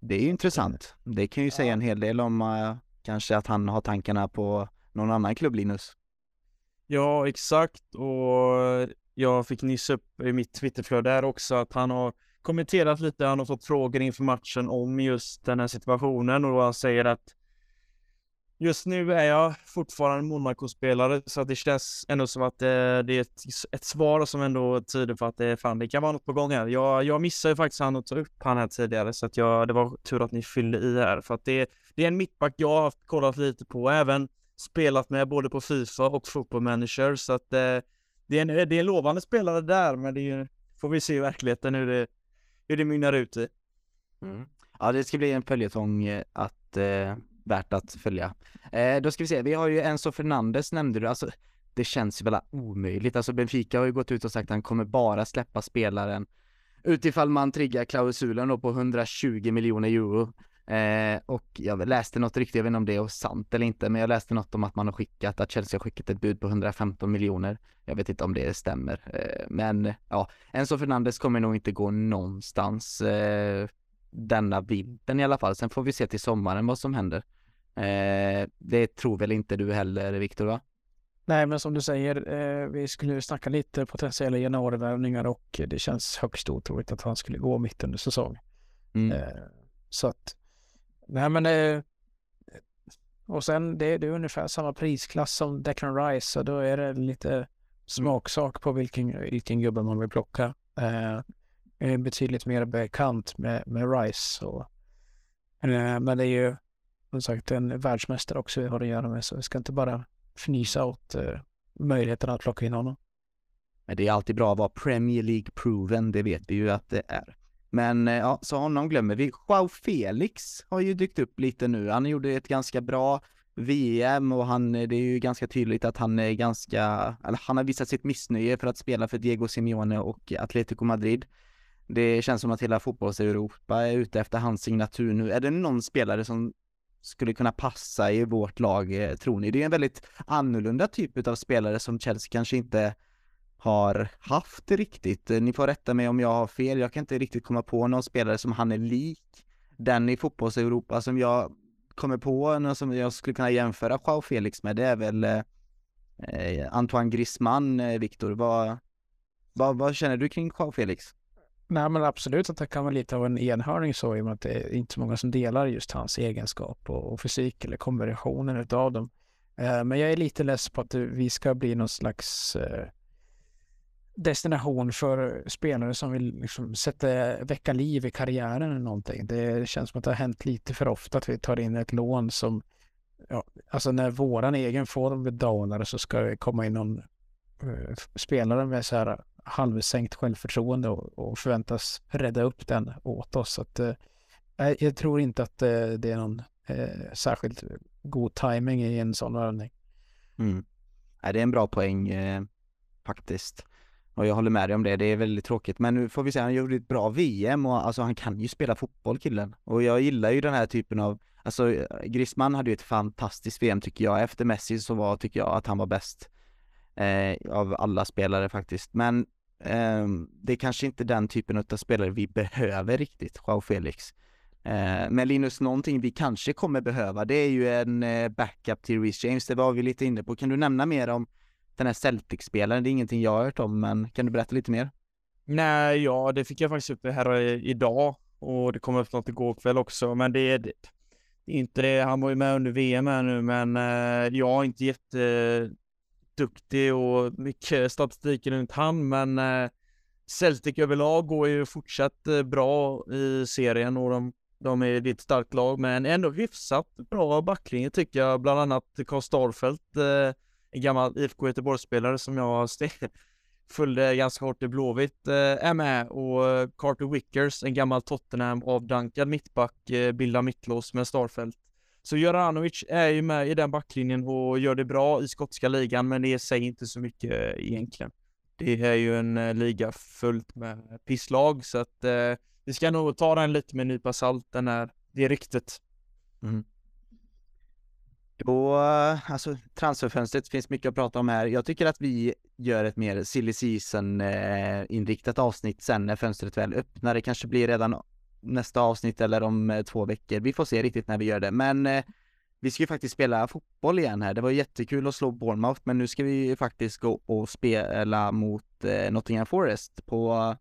Det är ju intressant. Det kan ju säga en hel del om uh, kanske att han har tankarna på någon annan klubb, Linus. Ja, exakt. Och jag fick nyss upp i mitt Twitterflöde där också att han har kommenterat lite, han har fått frågor inför matchen om just den här situationen och han säger att Just nu är jag fortfarande Monaco-spelare så det känns ändå som att det, det är ett, ett, svar som ändå tyder på att det, fan, det kan vara något på gång här. Jag, jag missade ju faktiskt han att ta upp han här tidigare så att jag, det var tur att ni fyllde i här för att det, det är en mittback jag har kollat lite på även spelat med både på Fifa och Football Manager så att det, eh, det, är, en, det är en lovande spelare där men det är, får vi se i verkligheten hur det, hur det mynnar ut i. Mm. Ja, det ska bli en följetong eh, att eh värt att följa. Eh, då ska vi se, vi har ju Enzo Fernandes nämnde du, alltså det känns ju väl omöjligt. Alltså Benfica har ju gått ut och sagt att han kommer bara släppa spelaren utifall man triggar klausulen då på 120 miljoner euro. Eh, och jag läste något riktigt, jag vet inte om det är sant eller inte, men jag läste något om att man har skickat, att Chelsea har skickat ett bud på 115 miljoner. Jag vet inte om det stämmer, eh, men ja, Enzo Fernandes kommer nog inte gå någonstans eh, denna vintern i alla fall. Sen får vi se till sommaren vad som händer. Eh, det tror väl inte du heller, Viktor, va? Nej, men som du säger, eh, vi skulle snacka lite potentiella januarivärvningar och det känns högst otroligt att han skulle gå mitt under säsong. Mm. Eh, så att, nej men eh, och sen det, det är ungefär samma prisklass som Declan Rice, så då är det lite smaksak på vilken, vilken gubbe man vill plocka. Eh, är betydligt mer bekant med, med Rice. Och, eh, men det är ju som sagt en världsmästare också vi har att göra med så vi ska inte bara fnysa åt eh, möjligheten att plocka in honom. Men det är alltid bra att vara Premier League-proven, det vet vi ju att det är. Men eh, ja, så honom glömmer vi. Joao Felix har ju dykt upp lite nu. Han gjorde ett ganska bra VM och han, eh, det är ju ganska tydligt att han är ganska, eller han har visat sitt missnöje för att spela för Diego Simeone och Atletico Madrid. Det känns som att hela fotbolls-Europa är ute efter hans signatur nu. Är det någon spelare som skulle kunna passa i vårt lag, eh, tror ni? Det är en väldigt annorlunda typ av spelare som Chelsea kanske inte har haft riktigt. Eh, ni får rätta mig om jag har fel, jag kan inte riktigt komma på någon spelare som han är lik den i fotbolls-Europa som jag kommer på, någon som jag skulle kunna jämföra Joao Felix med, det är väl eh, eh Antoine Griezmann, eh, Viktor. Vad, vad, vad känner du kring Joao Felix? Nej men absolut att det kan vara lite av en enhörning så i och med att det är inte så många som delar just hans egenskap och, och fysik eller kombinationen utav dem. Eh, men jag är lite less på att vi ska bli någon slags eh, destination för spelare som vill liksom sätta, väcka liv i karriären eller någonting. Det känns som att det har hänt lite för ofta att vi tar in ett lån som, ja, alltså när våran egen form dalar så ska det komma in någon eh, spelare med så här halvsänkt självförtroende och, och förväntas rädda upp den åt oss. Så att, eh, jag tror inte att eh, det är någon eh, särskilt god timing i en sån värvning. Mm. det är en bra poäng eh, faktiskt. Och jag håller med dig om det, det är väldigt tråkigt. Men nu får vi säga, han gjorde ett bra VM och alltså han kan ju spela fotboll killen. Och jag gillar ju den här typen av, alltså Griezmann hade ju ett fantastiskt VM tycker jag. Efter Messi så var, tycker jag, att han var bäst eh, av alla spelare faktiskt. Men eh, det är kanske inte den typen av spelare vi behöver riktigt, Joao Felix. Eh, men Linus, någonting vi kanske kommer behöva, det är ju en eh, backup till Reece James. Det var vi lite inne på. Kan du nämna mer om den här Celtic-spelaren? Det är ingenting jag har hört om, men kan du berätta lite mer? Nej, ja, det fick jag faktiskt upp här eh, idag och det kom upp något igår kväll också, men det är inte det. Han var ju med under VM här nu, men eh, jag har inte jätte duktig och mycket statistik runt han, men eh, Celtic överlag går ju fortsatt eh, bra i serien och de, de är ett starkt lag, men ändå hyfsat bra backlinje tycker jag, bland annat Karl Starfelt, eh, en gammal IFK Göteborgsspelare som jag följde ganska hårt i Blåvitt eh, är med och Carter Wickers, en gammal Tottenham avdankad mittback, eh, bildar mittlås med Starfelt. Så Joranovic är ju med i den backlinjen och gör det bra i skotska ligan, men det säger inte så mycket eh, egentligen. Det är ju en eh, liga fullt med pisslag, så att eh, vi ska nog ta den lite med en nypa salt, den här, det är. Mm. Då, eh, alltså transferfönstret finns mycket att prata om här. Jag tycker att vi gör ett mer silly season inriktat avsnitt sen när fönstret väl öppnar. Det kanske blir redan nästa avsnitt eller om eh, två veckor. Vi får se riktigt när vi gör det. Men eh, vi ska ju faktiskt spela fotboll igen här. Det var jättekul att slå Bournemouth, men nu ska vi faktiskt gå och spela mot eh, Nottingham Forest på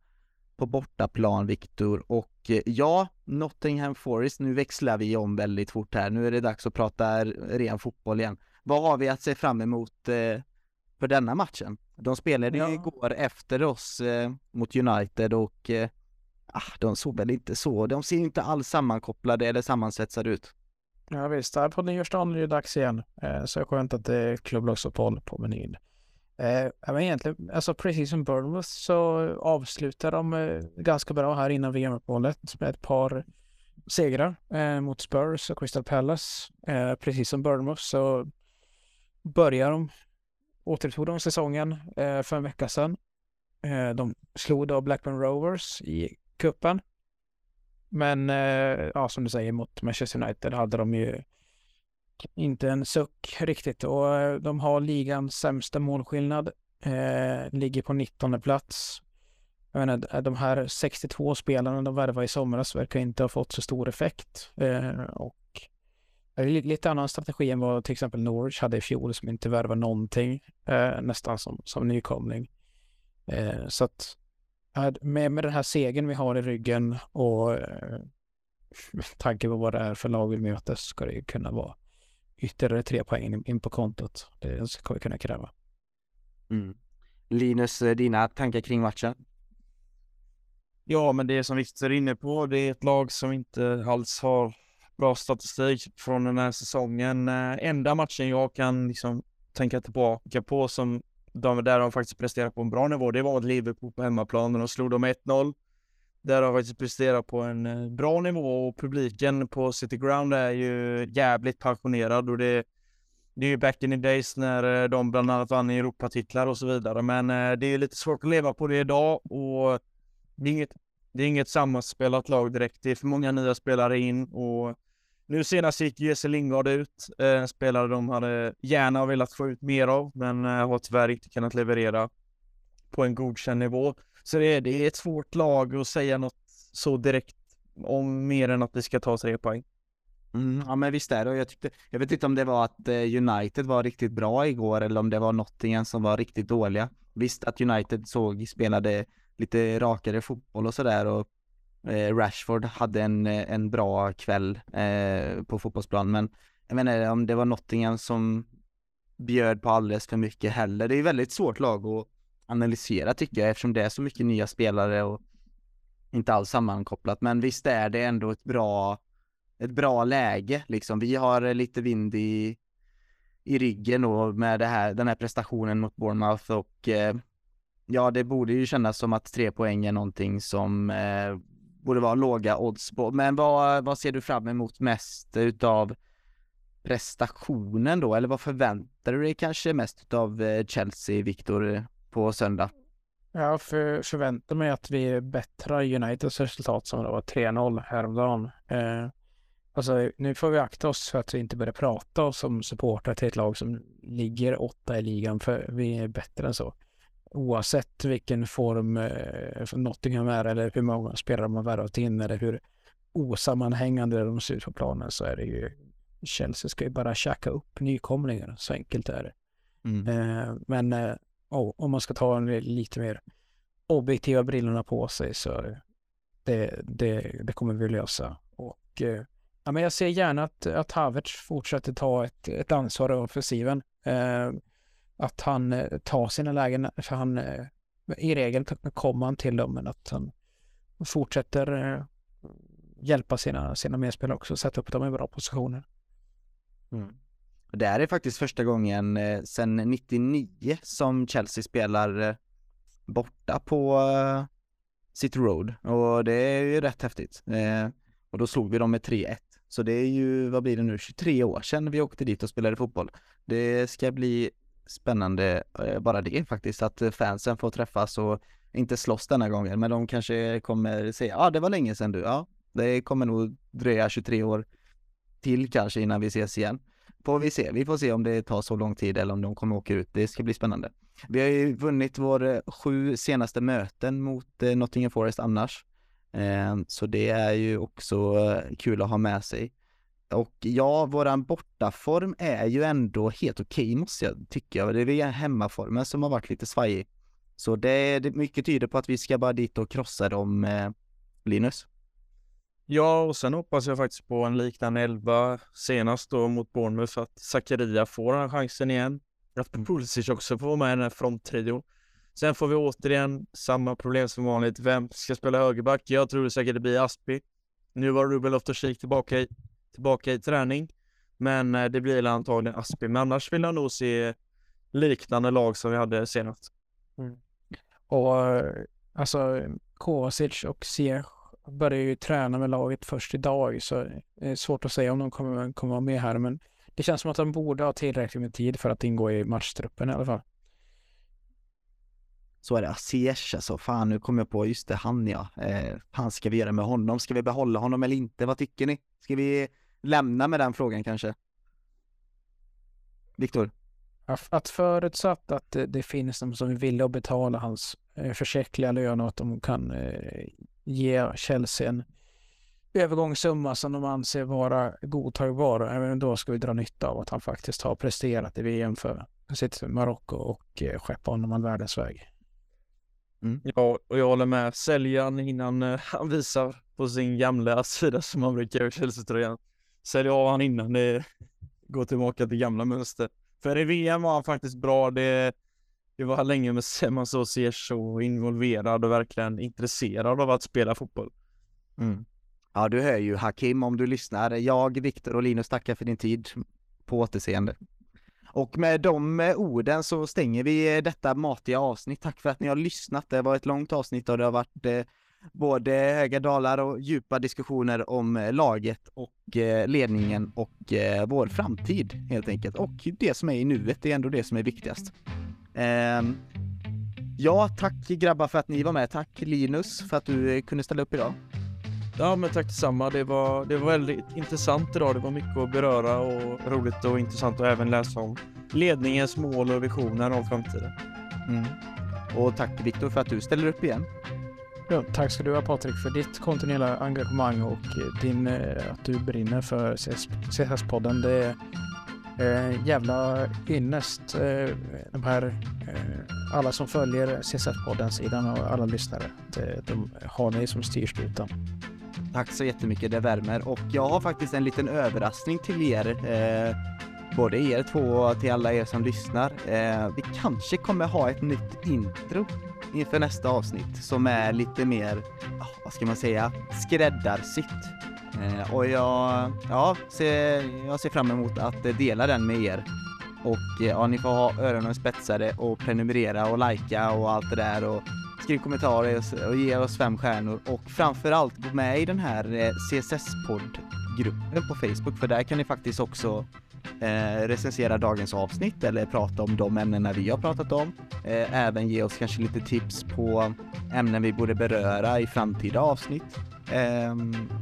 på bortaplan, Viktor. Och ja, Nottingham Forest, nu växlar vi om väldigt fort här. Nu är det dags att prata ren fotboll igen. Vad har vi att se fram emot för denna matchen? De spelade ja. igår efter oss mot United och ah, de såg väl inte så, de ser inte alls sammankopplade eller sammansvetsade ut. Ja visst, här på nyårsdagen är det dags igen. Eh, så skönt att det är klubblagsuppehåll på menyn. Eh, men egentligen, alltså precis som Bournemouth så avslutar de eh, ganska bra här innan VM-uppehållet med ett par segrar eh, mot Spurs och Crystal Palace. Eh, precis som Bournemouth så börjar de, återupptog de säsongen eh, för en vecka sedan. Eh, de slog då Blackburn Rovers i kuppen. Men eh, ja, som du säger mot Manchester United hade de ju inte en suck riktigt och eh, de har ligans sämsta målskillnad. Eh, ligger på 19 plats. Jag menar, de här 62 spelarna de värvade i somras verkar inte ha fått så stor effekt. Eh, och lite annan strategi än vad till exempel Norwich hade i fjol som inte värvade någonting. Eh, nästan som, som nykomling. Eh, så att med, med den här segern vi har i ryggen och eh, med tanke på vad det är för lag vi möter ska det kunna vara ytterligare tre poäng in på kontot. Det ska vi kunna kräva. Mm. Linus, eh, dina tankar kring matchen? Ja, men det som Victor är inne på, det är ett lag som inte alls har bra statistik från den här säsongen. Eh, enda matchen jag kan liksom tänka tillbaka på som de, där de faktiskt presterat på en bra nivå, det var mot Liverpool på hemmaplan och de slog dem 1-0. Där de faktiskt presterat på en eh, bra nivå och publiken på City Ground är ju jävligt passionerad och det, det är ju back in the days när eh, de bland annat vann Europatitlar och så vidare. Men eh, det är lite svårt att leva på det idag och det är inget, det är inget sammanspelat lag direkt. Det är för många nya spelare in och nu senast gick Jesse Lingard ut, eh, en spelare de hade gärna velat få ut mer av, men eh, har tyvärr inte kunnat leverera på en godkänd nivå. Så det är, det är ett svårt lag att säga något så direkt om mer än att vi ska ta tre poäng. Mm, ja men visst är det jag tyckte, jag vet inte om det var att eh, United var riktigt bra igår eller om det var Nottingham som var riktigt dåliga. Visst att United såg, spelade lite rakare fotboll och sådär och Eh, Rashford hade en, eh, en bra kväll eh, på fotbollsplan men jag menar om det var Nottingham som bjöd på alldeles för mycket heller. Det är väldigt svårt lag att analysera tycker jag eftersom det är så mycket nya spelare och inte alls sammankopplat. Men visst är det ändå ett bra, ett bra läge liksom. Vi har eh, lite vind i, i ryggen och med det här, den här prestationen mot Bournemouth och eh, ja, det borde ju kännas som att tre poäng är någonting som eh, borde vara låga odds på. Men vad, vad ser du fram emot mest utav prestationen då? Eller vad förväntar du dig kanske mest utav eh, Chelsea, Viktor? på söndag. Jag för, förväntar mig att vi bättrar Uniteds resultat som det var 3-0 häromdagen. Eh, alltså, nu får vi akta oss för att vi inte börjar prata oss som supportrar till ett lag som ligger åtta i ligan, för vi är bättre än så. Oavsett vilken form eh, Nottingham är eller hur många spelare har värvat in eller hur osammanhängande de ser ut på planen så är det ju Chelsea ska ju bara käka upp nykomlingar. Så enkelt är det. Mm. Eh, men eh, oh, om man ska ta en lite mer objektiva brillorna på sig så det, det, det kommer vi lösa. Och eh, ja, men jag ser gärna att, att Havertz fortsätter ta ett, ett ansvar i offensiven. Att han eh, tar sina lägen, för han eh, i regel kommer han till dem, men att han fortsätter eh, hjälpa sina, sina medspelare också, sätta upp dem i bra positioner. Mm. Det här är faktiskt första gången eh, sedan 99 som Chelsea spelar eh, borta på eh, City Road och det är ju rätt häftigt. Eh, och då slog vi dem med 3-1. Så det är ju, vad blir det nu, 23 år sedan vi åkte dit och spelade fotboll. Det ska bli spännande eh, bara det faktiskt, att eh, fansen får träffas och inte slåss denna gången, men de kanske kommer säga, ja ah, det var länge sedan du, ja det kommer nog dröja 23 år till kanske innan vi ses igen. Får vi se, vi får se om det tar så lång tid eller om de kommer åka ut, det ska bli spännande. Vi har ju vunnit våra eh, sju senaste möten mot Nottingham Forest annars. Så det är ju också kul att ha med sig. Och ja, våran bortaform är ju ändå helt okej okay, måste jag tycka. Det är hemmaformen som har varit lite svajig. Så det, det mycket tyder på att vi ska bara dit och krossa dem, eh, Linus. Ja, och sen hoppas jag faktiskt på en liknande elva senast då mot Bournemouth, att Zakaria får den chansen igen. Att mm. Pulisic också får vara med i den här fronttrion. Sen får vi återigen samma problem som vanligt. Vem ska spela högerback? Jag tror säkert det blir Aspi. Nu var Ruben Loftus-Cheek tillbaka i, tillbaka i träning. Men eh, det blir antagligen Aspi. Men annars vill jag nog se liknande lag som vi hade senast. Mm. Och eh, alltså Kovacic och Ziyech börjar ju träna med laget först idag så det är svårt att säga om de kommer, kommer vara med här men det känns som att de borde ha tillräckligt med tid för att ingå i matchtruppen i alla fall. Så är det, Ziyech alltså, fan nu kommer jag på, just det, han ja. Eh, fan ska vi göra med honom? Ska vi behålla honom eller inte? Vad tycker ni? Ska vi lämna med den frågan kanske? Viktor? Att förutsatt att det, finns de som vill att betala hans eh, försäkliga lön och att de kan eh, ge Chelsea en övergångssumma som de anser vara godtagbar. Även då ska vi dra nytta av att han faktiskt har presterat i VM för sitt Marocko och eh, skeppa honom all världens väg. Mm. Ja, och jag håller med. Säljan innan han visar på sin gamla sida som han brukar göra Chelsea-tröjan. Sälja av han innan det går tillbaka till gamla mönster. För i VM var han faktiskt bra. Det, det var länge med man så ser så involverad och verkligen intresserad av att spela fotboll. Mm. Ja, du hör ju Hakim om du lyssnar. Jag, Viktor och Linus tackar för din tid. På återseende. Och med de eh, orden så stänger vi eh, detta matiga avsnitt. Tack för att ni har lyssnat. Det var ett långt avsnitt och det har varit eh, både höga dalar och djupa diskussioner om laget och ledningen och vår framtid helt enkelt. Och det som är i nuet, det är ändå det som är viktigast. Ehm, ja, tack grabbar för att ni var med. Tack Linus för att du kunde ställa upp idag. Ja, men tack detsamma. Det var, det var väldigt intressant idag. Det var mycket att beröra och roligt och intressant att även läsa om ledningens mål och visioner om framtiden. Mm. Och tack Viktor för att du ställer upp igen. Ja, tack ska du ha Patrik för ditt kontinuerliga engagemang och eh, din, eh, att du brinner för CSS-podden. Det är eh, jävla ynnest. Eh, de här, eh, alla som följer CSS-podden-sidan och alla lyssnare. De, de har dig som styrskutan. Tack så jättemycket, det värmer. Och jag har faktiskt en liten överraskning till er. Eh, både er två och till alla er som lyssnar. Eh, vi kanske kommer ha ett nytt intro inför nästa avsnitt som är lite mer, ah, vad ska man säga, skräddarsytt. Eh, och jag, ja, ser, jag ser fram emot att dela den med er. Och eh, ja, ni får ha öronen spetsade och prenumerera och likea och allt det där och skriv kommentarer och ge oss fem stjärnor och framförallt gå med i den här eh, CSS-podd-gruppen på Facebook för där kan ni faktiskt också eh, recensera dagens avsnitt eller prata om de ämnena vi har pratat om. Eh, även ge oss kanske lite tips på ämnen vi borde beröra i framtida avsnitt. Eh,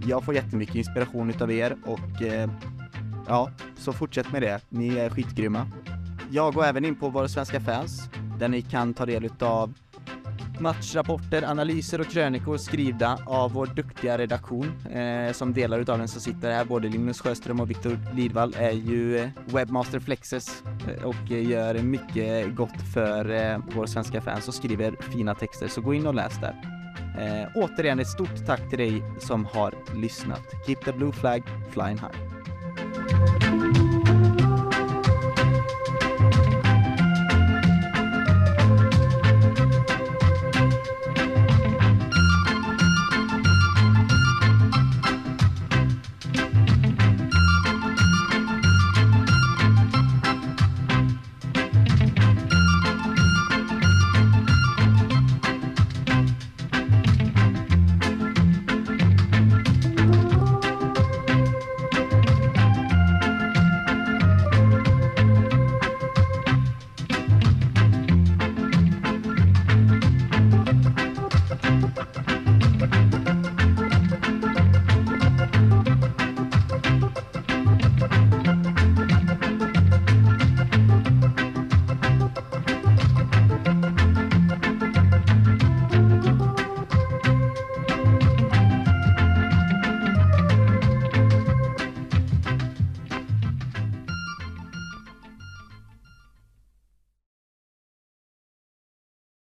jag får jättemycket inspiration utav er och eh, ja, så fortsätt med det. Ni är skitgrymma. Jag går även in på våra svenska fans där ni kan ta del utav matchrapporter, analyser och krönikor skrivna av vår duktiga redaktion eh, som delar utav den som sitter här. Både Linus Sjöström och Viktor Lidvall är ju eh, Webmaster Flexes eh, och eh, gör mycket gott för eh, våra svenska fans och skriver fina texter. Så gå in och läs där. Eh, återigen ett stort tack till dig som har lyssnat. Keep the blue flag flying high.